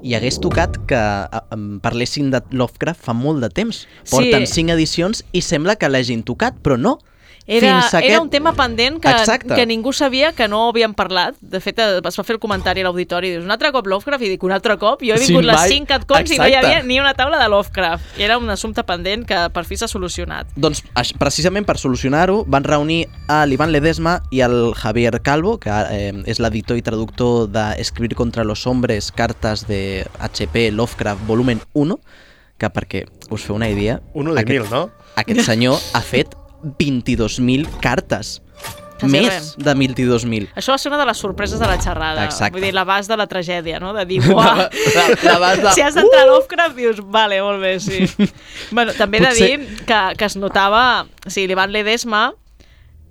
I hagués tocat que eh, parlessin de Lovecraft fa molt de temps. Sí. Porten cinc edicions i sembla que l'hagin tocat, però no. Era, Fins a era aquest- un tema pendent que, Exacte. que ningú sabia que no havíem parlat. De fet, eh, es va fer el comentari a l'auditori i dius, un altre cop Lovecraft? I dic, un altre cop? Jo he Sí, vingut les mai. 5 catcons i no hi havia ni una taula de Lovecraft. Era un assumpte pendent que per fi s'ha solucionat. Doncs precisament per solucionar-ho van reunir a l'Ivan Ledesma i al Javier Calvo, que eh, és l'editor i traductor de Escribir contra los hombres, cartes de HP Lovecraft volumen 1, que perquè us feu una idea... Uno de aquest, mil, no? Aquest senyor ha fet 22.000 cartes. Que Més de 22.000. Això va ser una de les sorpreses de la xerrada. Exacte. Vull dir, l'abast de la tragèdia, no? De dir, uah, l'abast de- si has d'entrar a Lovecraft, dius, vale, molt bé, sí. bueno, també he de Potser- dir que, que es notava... O sigui, l'Ivan Ledesma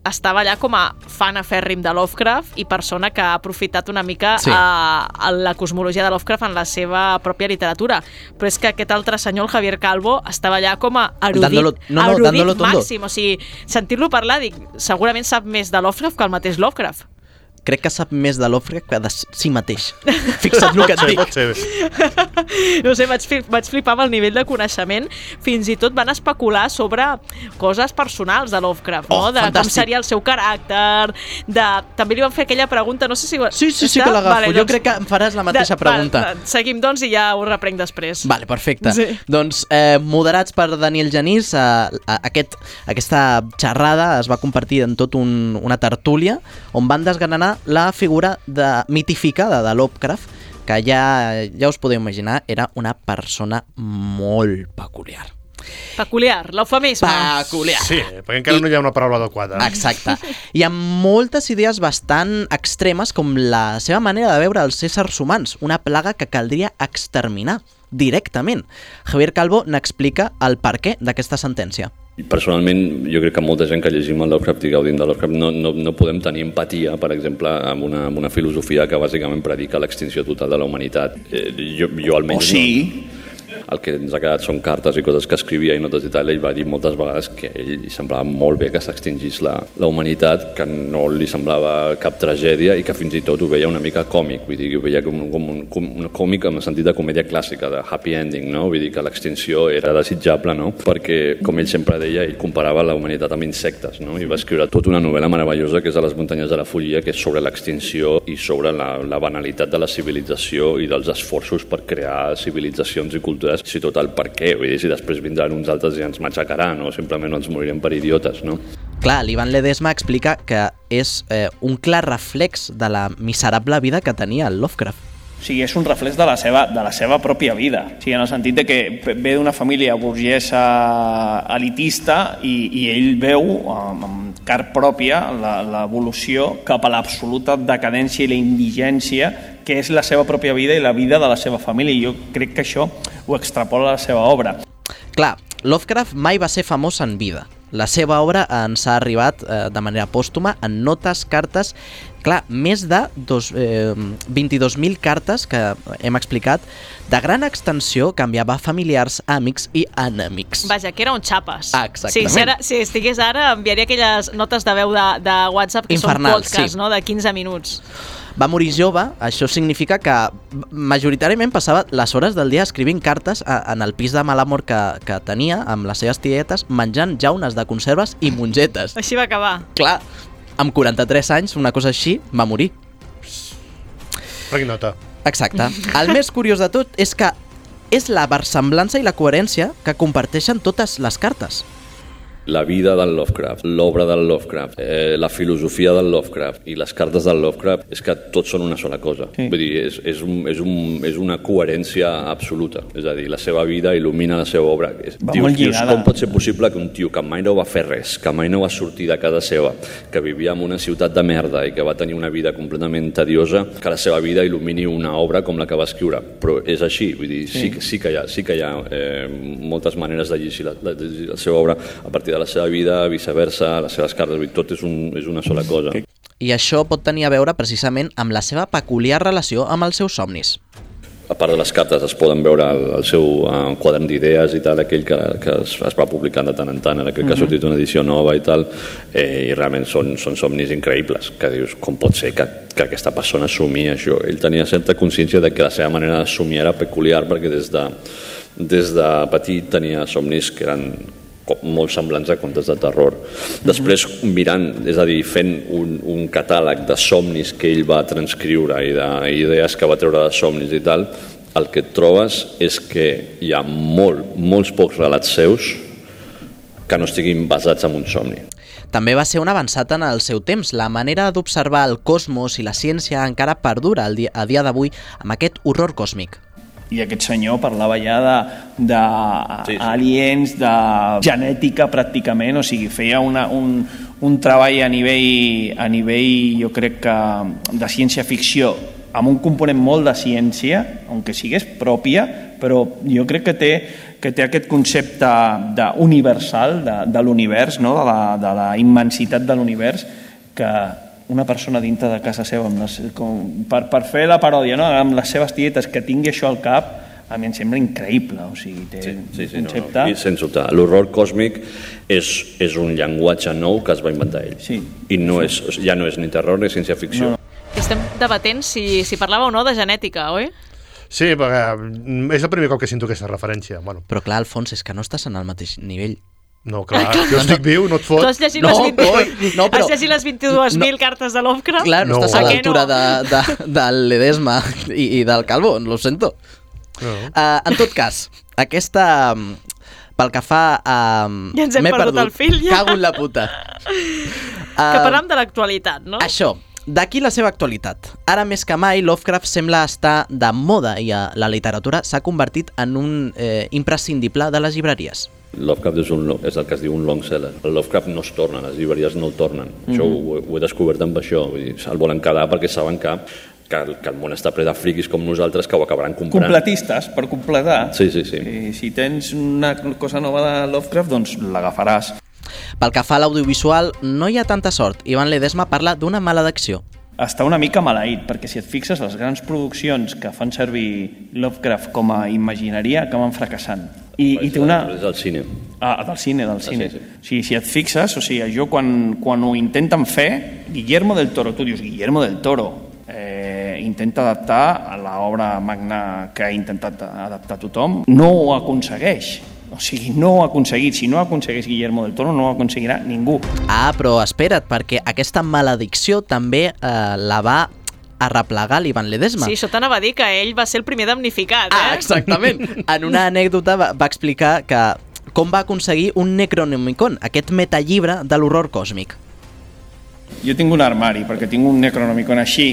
estava allà com a fan afèrrim de Lovecraft i persona que ha aprofitat una mica Sí. a, a la cosmologia de Lovecraft en la seva pròpia literatura. Però és que aquest altre senyor, el Javier Calvo, estava allà com a erudit, Dándolo- no, no, erudit dándolo màxim. O sigui, sentir-lo parlar, dic, segurament sap més de Lovecraft que el mateix Lovecraft. Crec que sap més de Lovecraft que de si mateix. Fixa't el que et dic. no sé, vaig, vaig flipar amb el nivell de coneixement. Fins i tot van especular sobre coses personals de Lovecraft, no? Oh, de com fantàstic. seria el seu caràcter, de... També li van fer aquella pregunta, no sé si... Sí, sí, sí que l'agafo. Vale, jo crec que em faràs la mateixa de- pregunta. Va, seguim, doncs, i ja ho reprenc després. Vale, perfecte. Sí. Doncs, eh, moderats per Daniel Genís, eh, a- aquest, aquesta xerrada es va convertir en tot un, una tertúlia on van desgranar la figura de, mitificada de Lovecraft, que ja, ja us podeu imaginar, era una persona molt peculiar. Peculiar, l'eufemisme. Peculiar. Sí, perquè encara no hi ha una paraula adequada. Exacte. I amb moltes idees bastant extremes com la seva manera de veure els éssers humans, una plaga que caldria exterminar directament. Javier Calvo n'explica el perquè d'aquesta sentència. Personalment, jo crec que molta gent que llegim el Lovecraft i gaudim de Lovecraft no, no, no podem tenir empatia, per exemple, amb una, amb una filosofia que bàsicament predica l'extinció total de la humanitat. Eh, jo, jo almenys O sí. El que ens ha quedat són cartes i coses que escrivia i notes i tal. Ell va dir moltes vegades que ell li semblava molt bé que s'extingís la, la humanitat, que no li semblava cap tragèdia i que fins i tot ho veia una mica còmic, vull dir, ho veia com, com un, com un còmic en el sentit de comèdia clàssica, de happy ending, no? Vull dir que l'extinció era desitjable, no? Perquè, com ell sempre deia, ell comparava la humanitat amb insectes, no? I va escriure tota una novel·la meravellosa que és a les muntanyes de la Follia, que és sobre l'extinció i sobre la, la banalitat de la civilització i dels esforços per crear civilitzacions i cultures, si tot el per què, vull dir, si després vindran uns altres i ens matxacaran o simplement ens morirem per idiotes, no? Clar, l'Ivan Ledesma explica que és eh, un clar reflex de la miserable vida que tenia el Lovecraft. O sigui, és un reflex de la seva, de la seva pròpia vida. O sigui, en el sentit de que ve d'una família burgesa elitista i, i ell veu amb, amb car pròpia la- l'evolució cap a l'absoluta decadència i la indigència que és la seva pròpia vida i la vida de la seva família. I jo crec que això ho extrapola a la seva obra. Clar, Lovecraft mai va ser famós en vida. La seva obra ens ha arribat eh, de manera pòstuma en notes, cartes, clar, més de dos, eh, 22.000 cartes que hem explicat, de gran extensió que enviava a familiars, amics i enemics. Vaja, que era un xapes. Ah, exactament. Sí, si, ara, si estigués ara, enviaria aquelles notes de veu de, de WhatsApp que Infernals, són podcasts, sí. no?, de 15 minuts. Va morir jove, això significa que majoritàriament passava les hores del dia escrivint cartes a, en el pis de mal amor que, que tenia, amb les seves tietetes, menjant jaunes de conserves i mongetes. Així va acabar. Clar, amb 43 anys, una cosa així, va morir. Prenc nota. Exacte. El més curiós de tot és que és la versemblança i la coherència que comparteixen totes les cartes. La vida del Lovecraft, l'obra del Lovecraft, eh, la filosofia del Lovecraft i les cartes del Lovecraft és que tots són una sola cosa. Sí. Vull dir, és, és, un, és, un, és una coherència absoluta. És a dir, la seva vida il·lumina la seva obra. Va dius, molt dius, com pot ser possible que un tio que mai no va fer res, que mai no va sortir de casa seva, que vivia en una ciutat de merda i que va tenir una vida completament tediosa, que la seva vida il·lumini una obra com la que va escriure. Però és així, vull dir, sí, Sí. sí, que hi ha, sí que hi ha eh, moltes maneres de llegir la, de llegir la seva obra a partir de la seva vida, viceversa, les seves cartes, tot és, un, és una sola cosa. I això pot tenir a veure precisament amb la seva peculiar relació amb els seus somnis. A part de les cartes es poden veure el, el seu uh, quadern d'idees i tal, aquell que, que es, es va publicant de tant en tant, ara crec que ha sortit una edició nova i tal, eh, i realment són, són somnis increïbles, que dius, com pot ser que, que aquesta persona somia això? Ell tenia certa consciència de que la seva manera de somiar era peculiar, perquè des de, des de petit tenia somnis que eren molt semblants a contes de terror. Després, mirant, és a dir, fent un, un catàleg de somnis que ell va transcriure i d'idees que va treure de somnis i tal, el que trobes és que hi ha molt, molts pocs relats seus que no estiguin basats en un somni. També va ser un avançat en el seu temps. La manera d'observar el cosmos i la ciència encara perdura a dia d'avui amb aquest horror còsmic. I aquest senyor parlava ja d'aliens, de, de genètica pràcticament, o sigui, feia una, un, un treball a nivell, a nivell, jo crec que, de ciència-ficció, amb un component molt de ciència, aunque sigués pròpia, però jo crec que té, que té aquest concepte de universal de, de l'univers, no? de, la, de la immensitat de l'univers, que una persona dintre de casa seva, amb les, com, per, per fer la paròdia, no? amb les seves tietes, que tingui això al cap, a mi em sembla increïble. O sigui, té sí, Sí, sí, un no, concepte... no. I sens dubte, l'horror còsmic és, és un llenguatge nou que es va inventar ell. Sí. I no és, ja no és ni terror ni ciència-ficció. No. Estem debatent si, si parlava o no de genètica, oi? Sí, perquè mm, és el primer cop que sento aquesta referència. Bueno, Però clar, Alfons, és que no estàs en el mateix nivell. No, clar, jo estic viu, no et fot. Tu has llegit No, les 20... coi, no, però- Has llegit les 22.000 cartes de Lovecraft? Clar, no, No. estàs a Ah, l'altura no? de, de, del Ledesma i, i del Calvo, lo sento. No. Uh, en tot cas, aquesta... mm, Pel que fa a... Ja ens hem m'he perdut el fil, ja. Cago en la puta. Que Uh, parlam de l'actualitat, no? Això, d'aquí la seva actualitat. Ara més que mai, Lovecraft sembla estar de moda i a la literatura s'ha convertit en un eh, imprescindible de les llibreries. Lovecraft és, un, és el que es diu un long seller. El Lovecraft no es torna, les llibreries no el tornen. Mm -hmm. Això ho, ho he descobert amb això. Vull dir, se'l volen quedar perquè saben que, que, el, que el món està ple de friquis com nosaltres que ho acabaran comprant. Completistes, per completar. Sí, sí, sí. I si tens una cosa nova de Lovecraft, doncs l'agafaràs. Pel que fa a l'audiovisual, no hi ha tanta sort. Ivan Ledesma parla d'una maledicció. Està una mica maleït, perquè si et fixes, les grans produccions que fan servir Lovecraft com a imagineria acaben fracassant. I, i té una... És del cine. Ah, del cine, del cine. sí, sí. O sigui, si et fixes, o sigui, jo quan, quan ho intenten fer, Guillermo del Toro, tu dius Guillermo del Toro, eh, intenta adaptar a l'obra magna que ha intentat adaptar tothom, no ho aconsegueix. O sigui, no ho ha aconseguit. Si no ho aconsegueix Guillermo del Toro, no ho aconseguirà ningú. Ah, però espera't, perquè aquesta maledicció també eh, la va arreplegar l'Ivan Ledesma. Sí, això t'anava a dir que ell va ser el primer damnificat, eh? Ah, exactament. En una anècdota va, va explicar que com va aconseguir un Necronomicon, aquest metallibre de l'horror còsmic. Jo tinc un armari, perquè tinc un Necronomicon així,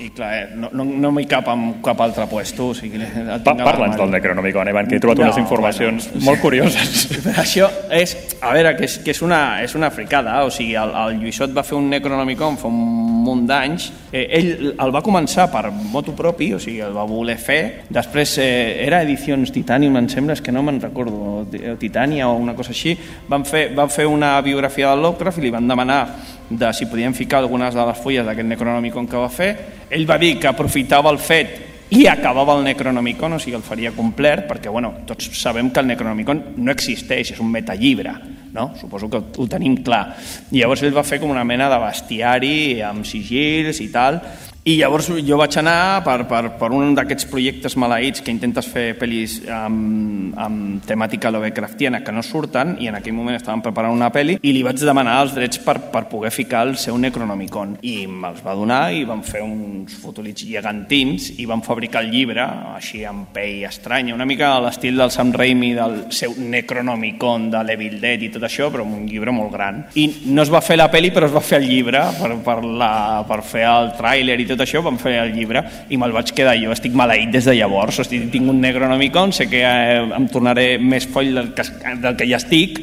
i clar, eh, no, no, no m'hi cap en cap altre puesto. O sigui, Pa Parla'ns del Necronomicon, Ivan, que he trobat No, unes informacions bueno, molt curioses. Però això és, a veure, que és, que és, una, és una fricada, o sigui, el, el Lluïsot va fer un Necronomicon fa un munt d'anys, eh, ell el va començar per moto propi, o sigui, el va voler fer, després eh, era Edicions Titanium, em sembla, és que no me'n recordo, Ti- Titania o una cosa així, van fer, van fer una biografia del Lovecraft i li van demanar de si podien ficar algunes de les fulles d'aquest Necronomicon que va fer, ell va dir que aprofitava el fet i acabava el Necronomicon, o sigui, el faria complet, perquè bueno, tots sabem que el Necronomicon no existeix, és un metallibre, no? Suposo que ho tenim clar. I llavors ell va fer com una mena de bestiari amb sigils i tal, i llavors jo vaig anar per, per, per un d'aquests projectes maleïts que intentes fer pel·lis amb, amb temàtica Lovecraftiana que no surten i en aquell moment estaven preparant una pel·li i li vaig demanar els drets per, per poder ficar el seu Necronomicon i me'ls va donar i van fer uns fotolits gegantins i van fabricar el llibre així amb pell estranya, una mica a l'estil del Sam Raimi del seu Necronomicon de l'Evil Dead i tot això, però amb un llibre molt gran. I no es va fer la pel·li, però es va fer el llibre per, per, la, per fer el tràiler i tot això, vam fer el llibre i me'l vaig quedar jo. Estic maleït des de llavors, sigui, tinc un Necronomicon, sé que eh, em tornaré més foll del que, del que ja estic,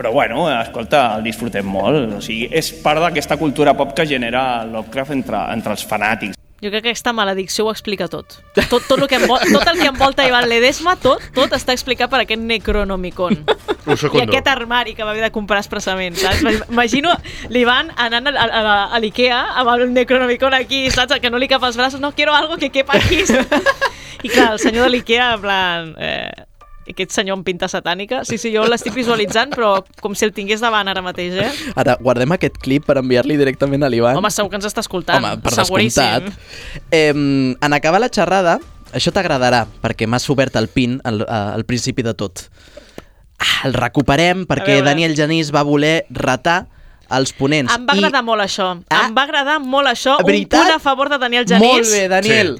però bueno, escolta, el disfrutem molt. O sigui, és part d'aquesta cultura pop que genera Lovecraft entre, entre els fanàtics. Jo crec que aquesta maledicció ho explica tot. Tot, tot, el, que envol, tot el que envolta Ivan Ledesma, tot, tot està explicat per aquest Necronomicon. I aquest armari que va haver de comprar expressament, saps? Imagino l'Ivan anant a, a, a, a l'Ikea amb el Necronomicon aquí, saps? Que no li cap als braços, no, quiero algo que quepa aquí. I clar, el senyor de l'Ikea, en plan... Eh, aquest senyor amb pinta satànica. Sí, sí, jo l'estic visualitzant, però com si el tingués davant ara mateix, eh? Ara, guardem aquest clip per enviar-li directament a l'Ivan. Home, segur que ens està escoltant. Home, per Seguríssim. descomptat. Eh, en acabar la xerrada, això t'agradarà, perquè m'has obert el pin al, al principi de tot. Ah, el recuperem perquè veure. Daniel Genís va voler retar els ponents. Em va agradar molt això. Em va agradar molt això. veritat? Un punt a favor de Daniel Genís. Molt bé, Daniel.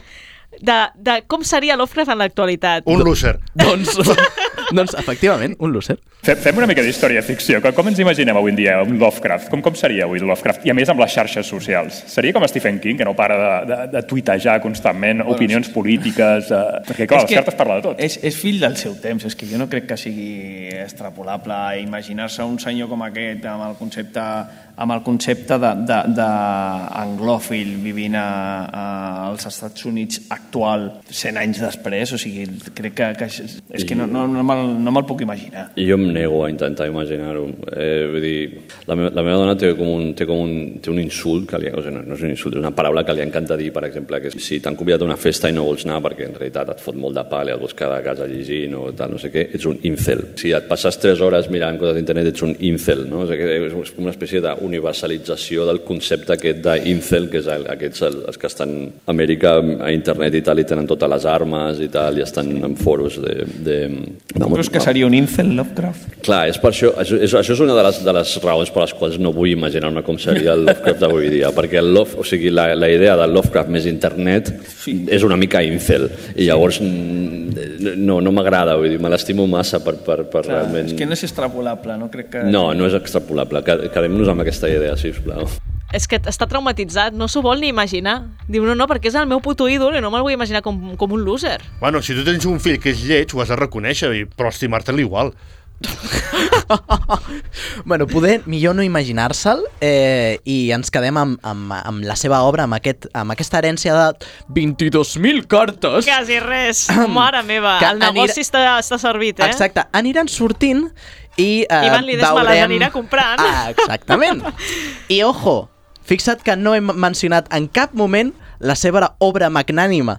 De, de com seria Lovecraft en l'actualitat. Un loser. Doncs, doncs, efectivament, un loser. Fem, una mica d'història ficció. Com, com ens imaginem avui en dia un Lovecraft? Com, com seria avui Lovecraft? I a més amb les xarxes socials. Seria com Stephen King, que no para de, de, de tuitejar constantment bueno, opinions polítiques... Eh, perquè, clar, les cartes parla de tot. És, és fill del seu temps, és que jo no crec que sigui extrapolable imaginar-se un senyor com aquest amb el concepte amb el concepte d'anglòfil vivint a, a, als Estats Units actual 100 anys després, o sigui, crec que, que és, és que no, no, no no me'l puc imaginar. Jo em nego a intentar imaginar-ho. Eh, vull dir, la, meva, la meva dona té com un, té com un, té un insult, que li, o sigui, no, no és un insult, és una paraula que li encanta dir, per exemple, que si t'han convidat a una festa i no vols anar perquè en realitat et fot molt de pal i et vols quedar a casa llegint o tal, no sé què, ets un incel. Si et passes 3 hores mirant coses d'internet, ets un incel, no? O sigui, és com una espècie d'universalització del concepte aquest d'incel, que és el, aquests el, els que estan a Amèrica a internet i tal, i tenen totes les armes i tal, i estan en foros de... de, de Creus que seria un incel Lovecraft? Clar, és per això, això, és, això és una de les, de les raons per les quals no vull imaginar-me com seria el Lovecraft d'avui dia, perquè el love, o sigui, la, la idea del Lovecraft més internet és una mica incel, i llavors mm, no, no m'agrada, vull dir, me l'estimo massa per, per, per Clar, realment... és que no és extrapolable, no crec que... No, no és extrapolable, Qued- quedem-nos amb aquesta idea, sisplau. És que està traumatitzat, no s'ho vol ni imaginar. Diu, no, no, perquè és el meu puto ídol i no me'l vull imaginar com, com un loser. Bueno, si tu tens un fill que és lleig, ho has de reconèixer, i- però estimar-te-li igual. bueno, poder millor no imaginar-se'l eh, i ens quedem amb, amb, amb la seva obra, amb, aquest, amb aquesta herència de 22.000 cartes. Quasi res. Mare meva, Que el negoci anirà- està, està servit, eh? Exacte, aniran sortint i eh, Ivan Ledesma les veurem... anirà comprant. Ah, exactament. I ojo, Fixa't que no hem mencionat en cap moment la seva obra magnànima.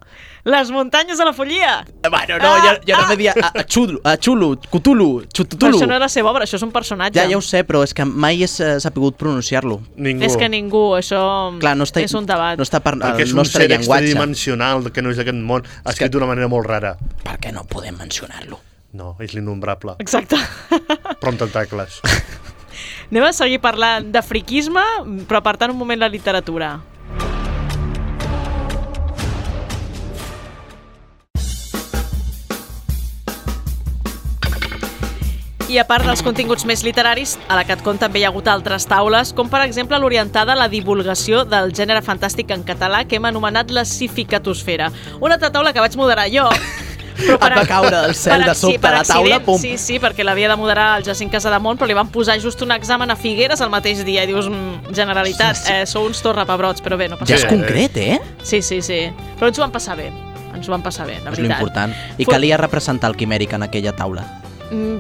Les muntanyes de la follia! Bueno, no, jo, jo no dia a, a Xulo, a Xulo, Cthulhu, Però Xututulu. això no és la seva obra, això és un personatge. Ja, ja ho sé, però és que mai he eh, sapigut pronunciar-lo. Ningú. És que ningú, això Clar, no està, és un debat. no està per Perquè és un nostre ser llenguatge. extradimensional que no és d'aquest món, escrit d'una manera molt rara. Per què no podem mencionar-lo? No, és l'innombrable. Exacte. Però amb tentacles. Anem a seguir parlant de friquisme, però apartant un moment la literatura. I a part dels continguts més literaris, a la CatCon també hi ha hagut altres taules, com per exemple l'orientada a la divulgació del gènere fantàstic en català que hem anomenat la Sificatosfera. Una altra taula que vaig moderar jo, Et va caure del cel de sobte per a la taula, pum. Sí, sí, perquè l'havia de moderar el Jacint Casademont, però li van posar just un examen a Figueres el mateix dia. I dius, mm, Generalitat, Sí, sí. eh, sou uns torrapebrots, però bé, no passa Ja és res. concret, eh? Sí, sí, sí. Però ens ho vam passar bé. Ens ho vam passar bé, la És veritat. l'important. I Fot- calia representar el quimèric en aquella taula. Mm,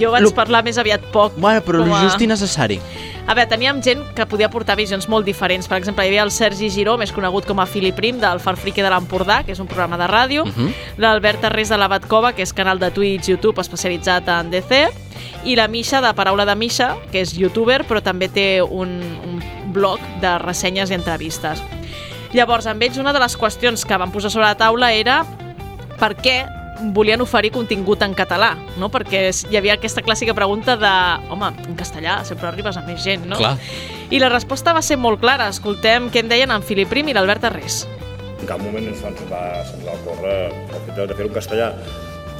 Jo vaig Lo- parlar més aviat poc. Bueno, però el a- just i necessari. A veure, teníem gent que podia portar visions molt diferents. Per exemple, hi havia el Sergi Giró, més conegut com a Fili Prim, del Farfrique de l'Empordà, que és un programa de ràdio, Mhm. l'Albert Arrés de la Batcova, que és canal de Twitch, YouTube especialitzat en DC, i la Misha de Paraula de Misha, que és youtuber, però també té un, un blog de ressenyes i entrevistes. Llavors, amb ells, una de les qüestions que van posar sobre la taula era per què volien oferir contingut en català, no? Perquè hi havia aquesta clàssica pregunta de home, en castellà sempre arribes a més gent, no? Clar. I la resposta va ser molt clara. Escoltem què en deien en Filip Prim i l'Albert Arrés. En cap moment ens, ens, va, se'ns va ocórrer el fet de, fer-ho en castellà.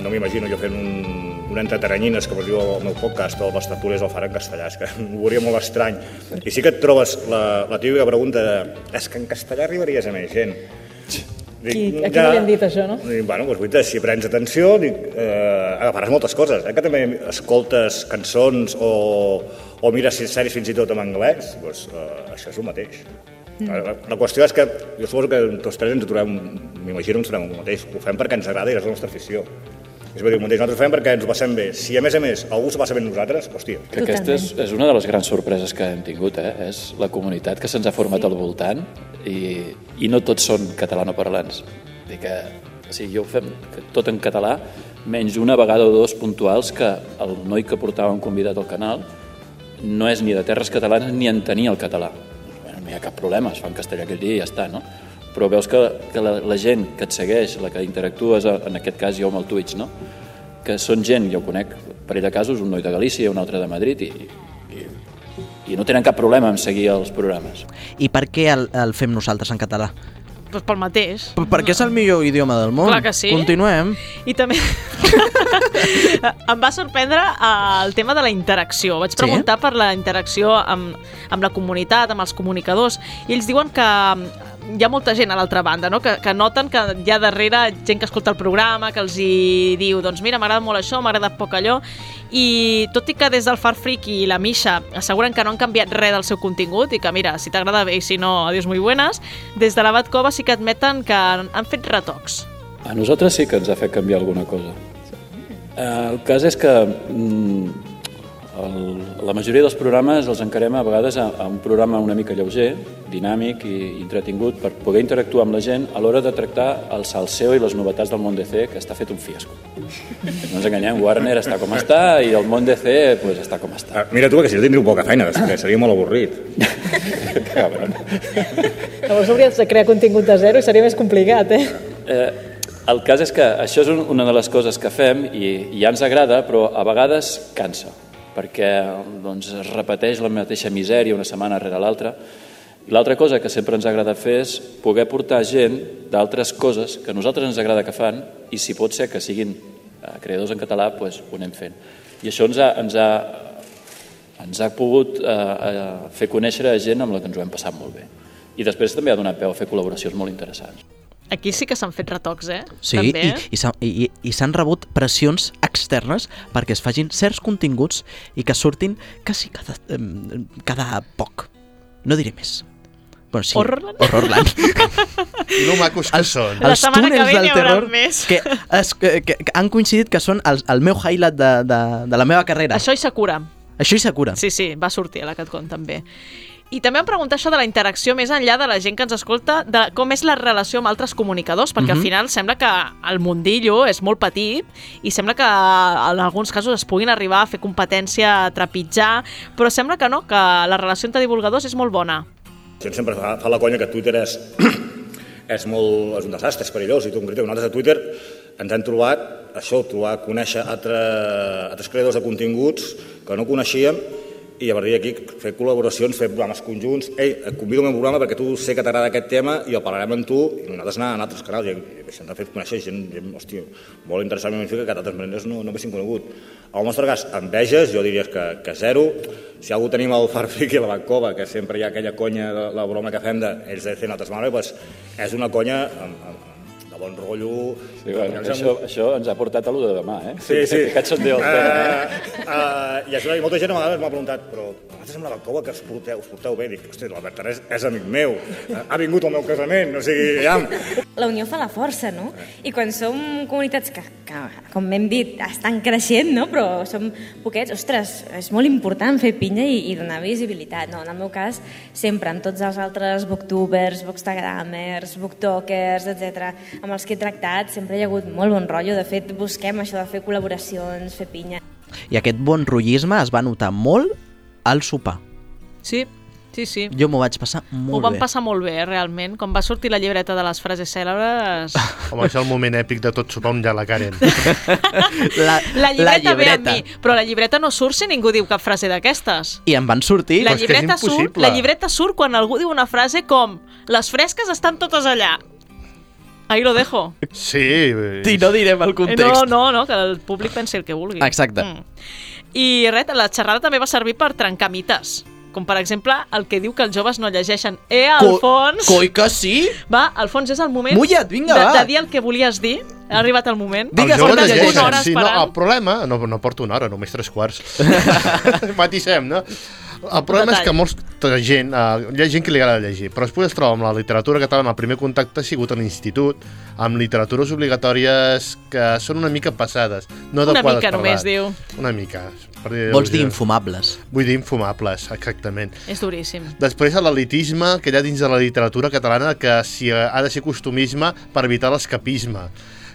No m'imagino jo fent un, un entretaranyines, com es diu al meu podcast, o les tertúlies el farà en castellà, és que ho veuria molt estrany. I sí que et trobes la, la típica pregunta de és que en castellà arribaries a més gent. Dic, I a qui li han dit això, no? Dic, bueno, doncs, guaita, si prens atenció, dic, eh, agafaràs moltes coses. Eh? Que també escoltes cançons o, o mires sèries fins i tot en anglès, doncs, eh, això és el mateix. Mm. La, la qüestió és que jo suposo que tots tres ens ho trobem, m'imagino ens trobem el mateix. Ho fem perquè ens agrada i és la nostra afició. És a dir, el mateix, nosaltres fem perquè ens ho passem bé. Si a més a més algú s'ho passa bé amb nosaltres, hòstia. Que aquesta és, és una de les grans sorpreses que hem tingut, eh? és la comunitat que se'ns ha format al voltant i, i no tots són catalanoparlants. Vull dir que, o sigui, jo ho fem tot en català, menys una vegada o dos puntuals que el noi que portava un convidat al canal no és ni de terres catalanes ni en tenia el català. Bueno, no hi ha cap problema, es fa en castellà aquell dia i ja està, no? Però veus que, que la, la gent que et segueix, la que interactues, en aquest cas jo amb el Twitch, no? que són gent, jo ho conec, per ell de casos, un noi de Galícia, un altre de Madrid, i, i, i no tenen cap problema en seguir els programes. I per què el, el fem nosaltres en català? Doncs pel mateix. P- Perquè és el millor idioma del món. Clar que sí. Continuem. I també em va sorprendre eh, el tema de la interacció. Vaig Sí? preguntar per la interacció amb, amb la comunitat, amb els comunicadors, i ells diuen que hi ha molta gent a l'altra banda, no? que, que noten que hi ha darrere gent que escolta el programa, que els hi diu, doncs mira, m'agrada molt això, m'ha agradat poc allò, i tot i que des del Far Freak i la Misha asseguren que no han canviat res del seu contingut i que mira, si t'agrada bé i si no, adiós muy buenas, des de la Batcova sí que admeten que han han fet retocs. A nosaltres sí que ens ha fet canviar alguna cosa. Eh, El cas és que mm, el, la majoria dels programes els encarem a vegades a, a un programa una mica lleuger, dinàmic i entretingut per poder interactuar amb la gent a l'hora de tractar el salseo i les novetats del món DC, que està fet un fiasco. No ens enganyem, Warner està com està i el món DC pues, està com està. Ah, Mira tu, que si jo tindria poca feina, que seria molt avorrit. Cabron. Llavors hauries de crear contingut de zero i seria més complicat, eh? Eh, el cas és que això és un, una de les coses que fem i, i ja ens agrada, però a vegades cansa, perquè doncs, es repeteix la mateixa misèria una setmana rere l'altra. L'altra cosa que sempre ens ha agradat fer és poder portar gent d'altres coses que a nosaltres ens agrada que fan i si pot ser que siguin eh, creadors en català, doncs ho anem fent. I això ens ha, ens ha, ens ha pogut eh, eh, fer conèixer a gent amb la que ens ho hem passat molt bé. I després també ha donat peu a fer col·laboracions molt interessants. Aquí sí que s'han fet retocs, eh? Sí, També. i, i, i, s'han rebut pressions externes perquè es facin certs continguts i que surtin quasi cada, cada poc. No diré més. Bueno, sí, Horrorland? Horrorland. I lo macos que els, són. La Els setmana que ve del terror més. que, es, que, que, que han coincidit que són el, el meu highlight de, de, de la meva carrera. Això i Sakura. Això i Sakura. Sí, sí, va sortir a la CatCon també. I també em preguntar això de la interacció més enllà de la gent que ens escolta, de com és la relació amb altres comunicadors, perquè Mhm. al final sembla que el mundillo és molt petit i sembla que en alguns casos es puguin arribar a fer competència, a trepitjar, però sembla que no, que la relació entre divulgadors és molt bona. Gent sempre fa, fa la conya que Twitter és, és, molt, és un desastre, és perillós, i tu concretament nosaltres a Twitter ens hem trobat això, trobar, conèixer altre, altres creadors de continguts que no coneixíem i a partir d'aquí fer col·laboracions, fer programes conjunts. Ei, et convido al meu programa perquè tu sé que t'agrada aquest tema i el parlarem amb tu i nosaltres anar a altres canals i, i ens ha fet conèixer gent, gent hòstia, molt interessant i magnífica que d'altres maneres no, no haguessin conegut. Al nostre cas, enveges, jo diria que, que zero. Si algú tenim el Farfric i la Bancova, que sempre hi ha aquella conya, de, la broma que fem de ells de fer altres maneres, pues, és una conya amb, amb, de bon rotllo. Sí, bueno, això, això ens ha portat a lo de demà, eh? Sí, sí. Sondeo el tema, eh? Uh, uh, I això, i molta gent a vegades m'ha preguntat, però vosaltres amb la Bancova que us porteu, us porteu bé? Dic, hosti, l'Albert Terès és amic meu, ha vingut al meu casament, o sigui, ja... La unió fa la força, no? I quan som comunitats que, que com hem dit, estan creixent, no? Però som poquets, ostres, és molt important fer pinya i, i donar visibilitat, no? En el meu cas, sempre, amb tots els altres booktubers, bookstagramers, booktokers, etc, amb els que he tractat, sempre hi ha hagut molt bon rotllo. De fet, busquem això de fer col·laboracions, fer pinya. I aquest bon rotllisme es va notar molt al sopar. Sí, sí, sí. Jo m'ho vaig passar molt Ho vam bé. passar molt bé, eh, realment. Quan va sortir la llibreta de les frases cèlebres... Home, és el moment èpic de tot sopar on hi ha la Karen. La, La llibreta, ve amb mi, però la llibreta no surt si ningú diu cap frase d'aquestes. I em van sortir. La llibreta, surt, la llibreta surt quan algú diu una frase com les fresques estan totes allà. Ahí lo dejo. Sí. I no direm el Eh, context. No, no, no, que el públic pensi el que vulgui. Exacte. I res, la xerrada també va servir per trencar mites. Com per exemple el que diu que els joves no llegeixen. Eh, Co- Alfons! coi que sí? Va, Alfons, és el moment Mulla't, vinga, de, va. de dir el que volies dir. Ha arribat el moment. Els joves Portes llegeixen. una hora Sí, no, el problema... No, no porto una hora, només tres quarts. Matissem, no? El problema és que molta gent, eh, hi ha gent que li agrada llegir, però després es troba amb la literatura catalana, el primer contacte ha sigut a l'institut, amb literatures obligatòries que són una mica passades, no Una adequades mica per només, diu. Una mica. Per dir Vols dir infumables? Vull dir infumables, exactament. És duríssim. Després l'elitisme que hi ha dins de la literatura catalana que si ha de ser costumisme per evitar l'escapisme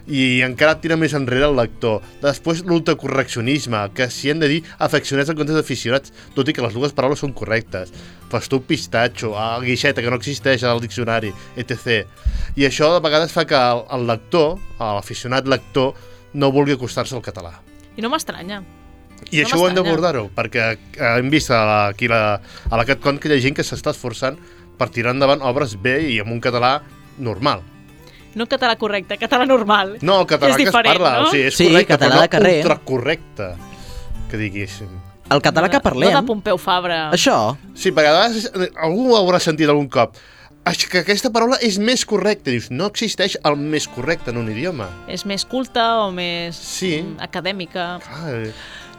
i encara tira més enrere el lector. Després l'ultracorreccionisme, que si hem de dir afeccionats en comptes d'aficionats, tot i que les dues paraules són correctes. Festuc pistatxo, a guixeta, que no existeix al diccionari, etc. I això de vegades fa que el, lector, l'aficionat lector, no vulgui acostar-se al català. I no m'estranya. I No això ho hem d'abordar-ho, perquè eh, hem vist a la, aquí la, a la CatCon que hi ha gent que s'està esforçant per tirar endavant obres bé i amb un català normal. No català correcte, català normal. No, el català és que es parla, no? o sigui, és Sí, correcte, català però de carrer. no ultracorrecte, que diguéssim. El català que parlem... No de Pompeu Fabra. Això? Sí, perquè a vegades eh, algú ho haurà sentit algun cop. "Ai, que aquesta paraula és més correcta. Dius, no existeix el més correcte en un idioma. És més culta o més sí. acadèmica. Ah,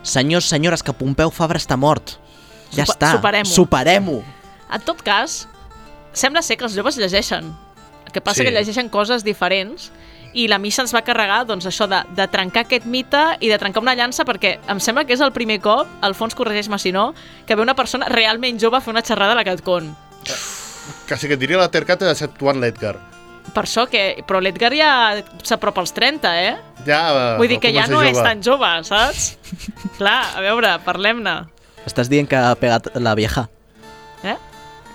Senyors, senyores, que Pompeu Fabra està mort. Ja Supa- està. superem-ho. Superem-ho. En tot cas, sembla ser que els joves llegeixen. Que passa Sí. que llegeixen coses diferents i la missa ens va carregar doncs, això de, de trencar aquest mite i de trencar una llança perquè em sembla que és el primer cop, Alfons corregeix-me si no, que ve una persona realment jove a fer una xerrada a la CatCon. quasi que et diria la Tercat exceptuant l'Edgar. Per això que... Però l'Edgar ja s'apropa als 30, eh? Ja, eh, Vull dir que ja no és jove. tan jove, saps? Clar, a veure, parlem-ne. Estàs dient que ha pegat la vieja. Eh?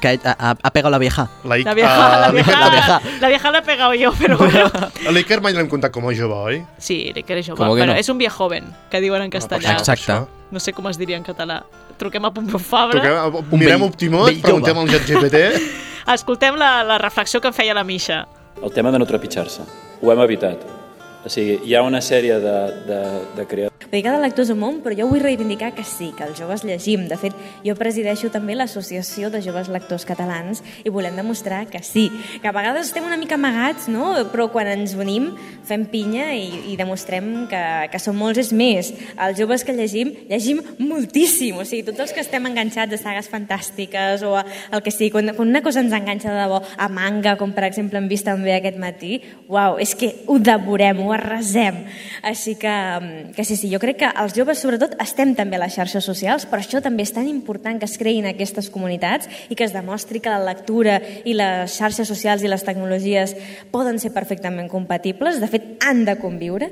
Que ha, ha, ha pegat la vieja. La, La vieja, la vieja, La vieja. la vieja la he pegado yo, pero bueno. L'Iker mai l'hem comptat com a jove, oi? Sí, que eres jove, ¿Cómo que però no? és un viejo joven, que diuen en castellà. Exacte. No sé com es diria en català. Truquem a Pompeu Fabra. Truquem, mirem Optimot, preguntem al ChatGPT. Escoltem la, la reflexió que em feia la Misha. El tema de no trepitjar-se. Ho hem evitat. O sigui, hi ha una sèrie de, de, de creadors Dedicada a lectors amunt, però jo vull reivindicar que sí, que els joves llegim. De fet, jo presideixo també l'Associació de Joves Lectors Catalans i volem demostrar que sí, que a vegades estem una mica amagats, no? però quan ens unim fem pinya i, i demostrem que, que som molts és més. Els joves que llegim, llegim moltíssim. O sigui, tots els que estem enganxats a sagues fantàstiques o a el que sigui, quan, quan una cosa ens enganxa de debò, a manga, com per exemple hem vist també aquest matí, uau, és que ho devorem, ho arrasem. Així que, que sí, sí, jo crec que els joves, sobretot, estem també a les xarxes socials, però això també és tan important que es creïn aquestes comunitats i que es demostri que la lectura i les xarxes socials i les tecnologies poden ser perfectament compatibles, de fet, han de conviure.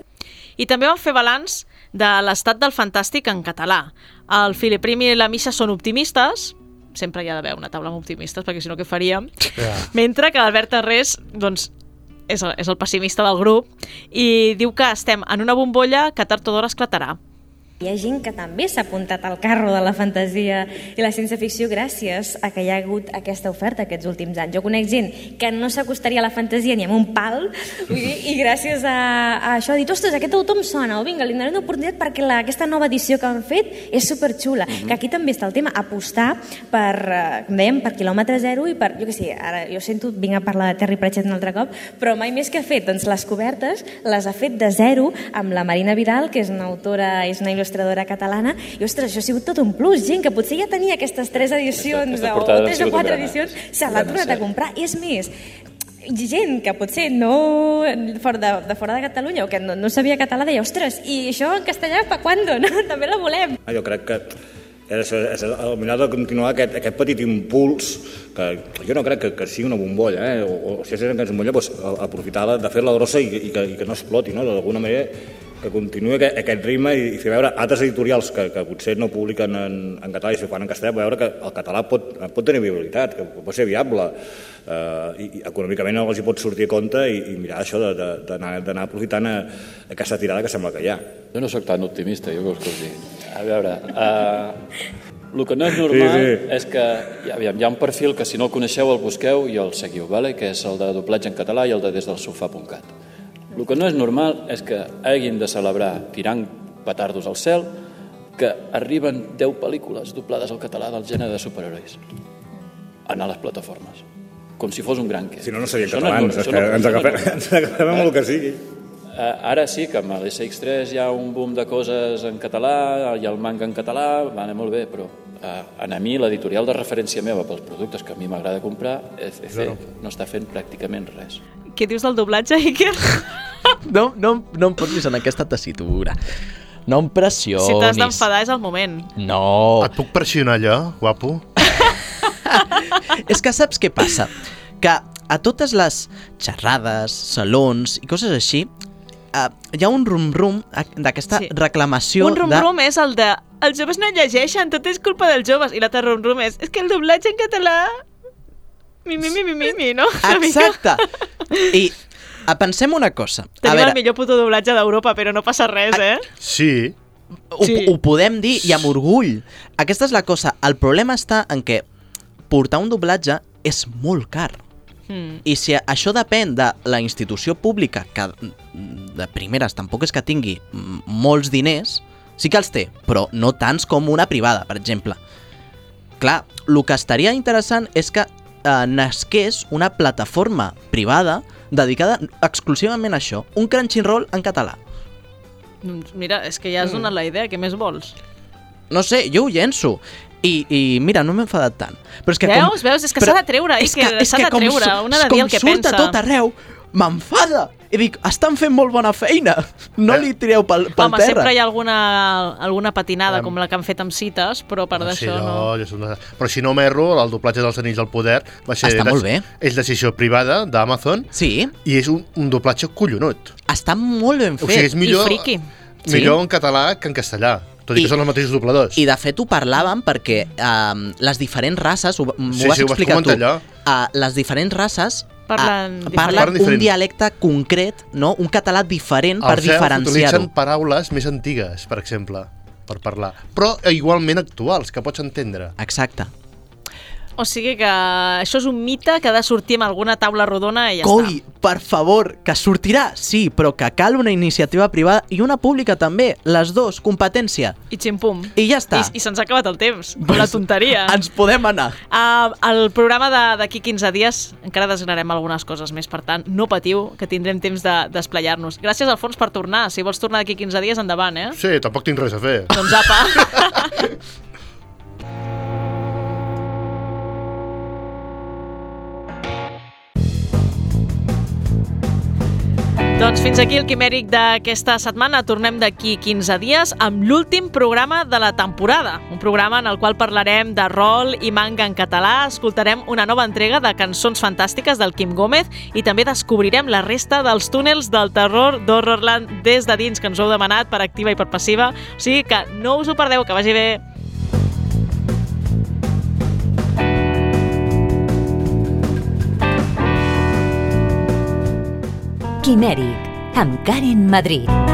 I també vam fer balanç de l'estat del fantàstic en català. El Filip Prim i la Misha són optimistes, sempre hi ha d'haver una taula amb optimistes, perquè si no què faríem? Ja. Mentre que l'Albert Arrés, doncs, és és el pessimista del grup i diu que estem en una bombolla que tard o d'hora esclatarà. Hi ha gent que també s'ha apuntat al carro de la fantasia i la ciència-ficció gràcies a que hi ha hagut aquesta oferta aquests últims anys. Jo conec gent que no s'acostaria a la fantasia ni amb un pal vull dir, i gràcies a, a això ha dit, ostres, aquest autor em sona, o vinga, li donaré una oportunitat perquè la, aquesta nova edició que han fet és superxula. Mm -hmm. Que aquí també està el tema, apostar per, eh, com dèiem, per quilòmetre zero i per, jo què sé, ara jo sento, vinc a parlar de Terry Pratchett un altre cop, però mai més que ha fet, doncs les cobertes les ha fet de zero amb la Marina Vidal, que és una autora, és una il·lustradora catalana, i ostres, això ha sigut tot un plus, gent que potser ja tenia aquestes tres edicions Aquesta o portada ha tres o quatre gran edicions, se l'ha tornat a comprar. I és més, gent que potser no fora de, de fora de Catalunya o que no, no sabia català deia, ostres, i això en castellà pa quando? No? També la volem. Ah, Jo crec que és, és el mirar de continuar aquest, aquest petit impuls que jo no crec que, que sigui una bombolla, eh? o, o si és una bombolla, doncs, a- aprofitar de, de fer-la grossa i, i, que, i que no exploti, no? d'alguna manera que continuï aquest, aquest ritme i, i fer veure altres editorials que, que potser no publiquen en, en català i s'ho fan en castellà, veure que el català pot, pot tenir viabilitat, que pot ser viable, eh, i, i econòmicament els hi pot sortir a compte i, i mirar això de- de- d'anar aprofitant a, aquesta tirada que sembla que hi ha. Jo no sóc tan optimista, jo què us puc dir. A veure, uh, el que no és normal Sí, sí, és que ha, hi ha un perfil que si no el coneixeu el busqueu i el seguiu, vale? que és el de doblatge en català i el de des del sofà.cat. El que no és normal és que hagin de celebrar tirant petardos al cel que arriben 10 pel·lícules doblades al català del gènere de superherois a les plataformes com si fos un gran què. Si no, no serien Això catalans, és, és que no- ens no- agafem, ens agafem amb el que sigui. Eh, ara sí que amb l'SX3 hi ha un boom de coses en català, hi ha el manga en català, va anar molt bé, però eh, a mi l'editorial de referència meva pels productes que a mi m'agrada comprar, ECC, Zero. no està fent pràcticament res. Què dius del doblatge, Iker? No, no, no em posis en aquesta tessitura. No em pressionis. Si t'has d'enfadar és el moment. No. Et puc pressionar allò, guapo? És que saps què passa? Que a totes les xerrades, salons i coses així, eh, hi ha un rum-rum d'aquesta Sí. reclamació Un rum-rum és el de els joves no llegeixen, tot és culpa dels joves. I l'altre rum-rum és, és que el doblatge en català... Mi, mi, mi, mi, mi, mi, no? Exacte. I pensem una cosa. A Tenim veure, el millor puto doblatge d'Europa, però no passa res, eh? Sí. ho, Sí. ho podem dir i amb orgull. Aquesta és la cosa. El problema està en que portar un doblatge és molt car. Mm. I si això depèn de la institució pública, que de primeres tampoc és que tingui molts diners, sí que els té, però no tants com una privada, per exemple. Clar, el que estaria interessant és que eh, nasqués una plataforma privada dedicada exclusivament a això, un Crunchyroll en català. Doncs mira, és que ja has Mm. donat la idea, què més vols? No sé, jo ho llenço. I, i mira, no m'he enfadat tant. Però és que Veus, com, veus? És que s'ha de treure, és que- s'ha de treure, su- un ha de dir el que Com surt pensa. a tot arreu, m'enfada. I dic, estan fent molt bona feina. No li tireu pel, pel Home, terra. sempre hi ha alguna, alguna patinada, com la que han fet amb cites, però part Ah, sí, d'això no... no, una... Però si no m'erro, el doblatge dels Anells del Poder va ser... Està molt bé. És decisió privada d'Amazon. Sí. I és un, un doblatge collonut. Està molt ben O fet. sigui, és millor, I friqui. millor en català que en castellà. Tot i, I- que són els mateixos dobladors. I de fet ho parlàvem perquè um, les diferents races, ho, m'ho Sí, vas sí, ho vas explicar tu, comentar allò. uh, les diferents races Parlen uh, diferent. parlen un diferent. dialecte concret, no? un català diferent per diferenciar-ho. utilitzen paraules més antigues, per exemple, per parlar. Però igualment actuals, que pots entendre. Exacte. O sigui que això és un mite que ha de sortir amb alguna taula rodona i ja Coi, està. per favor, que sortirà, sí, però que cal una iniciativa privada i una pública també, les dos, competència. I ximpum. I ja està. I, i se'ns ha acabat el temps. la tonteria. Ens podem anar. Uh, el programa de- d'aquí 15 dies encara desgranarem algunes coses més, per tant, no patiu, que tindrem temps de desplegar-nos. Gràcies, Alfons, per tornar. Si vols tornar d'aquí 15 dies, endavant, eh? Sí, tampoc tinc res a fer. Doncs apa. Doncs fins aquí el quimèric d'aquesta setmana. Tornem d'aquí 15 dies amb l'últim programa de la temporada. Un programa en el qual parlarem de rol i manga en català, escoltarem una nova entrega de cançons fantàstiques del Quim Gómez i també descobrirem la resta dels túnels del terror d'Horrorland des de dins, que ens heu demanat per activa i per passiva. O sigui que no us ho perdeu, que vagi bé. Quimèric, amb Karen Madrid.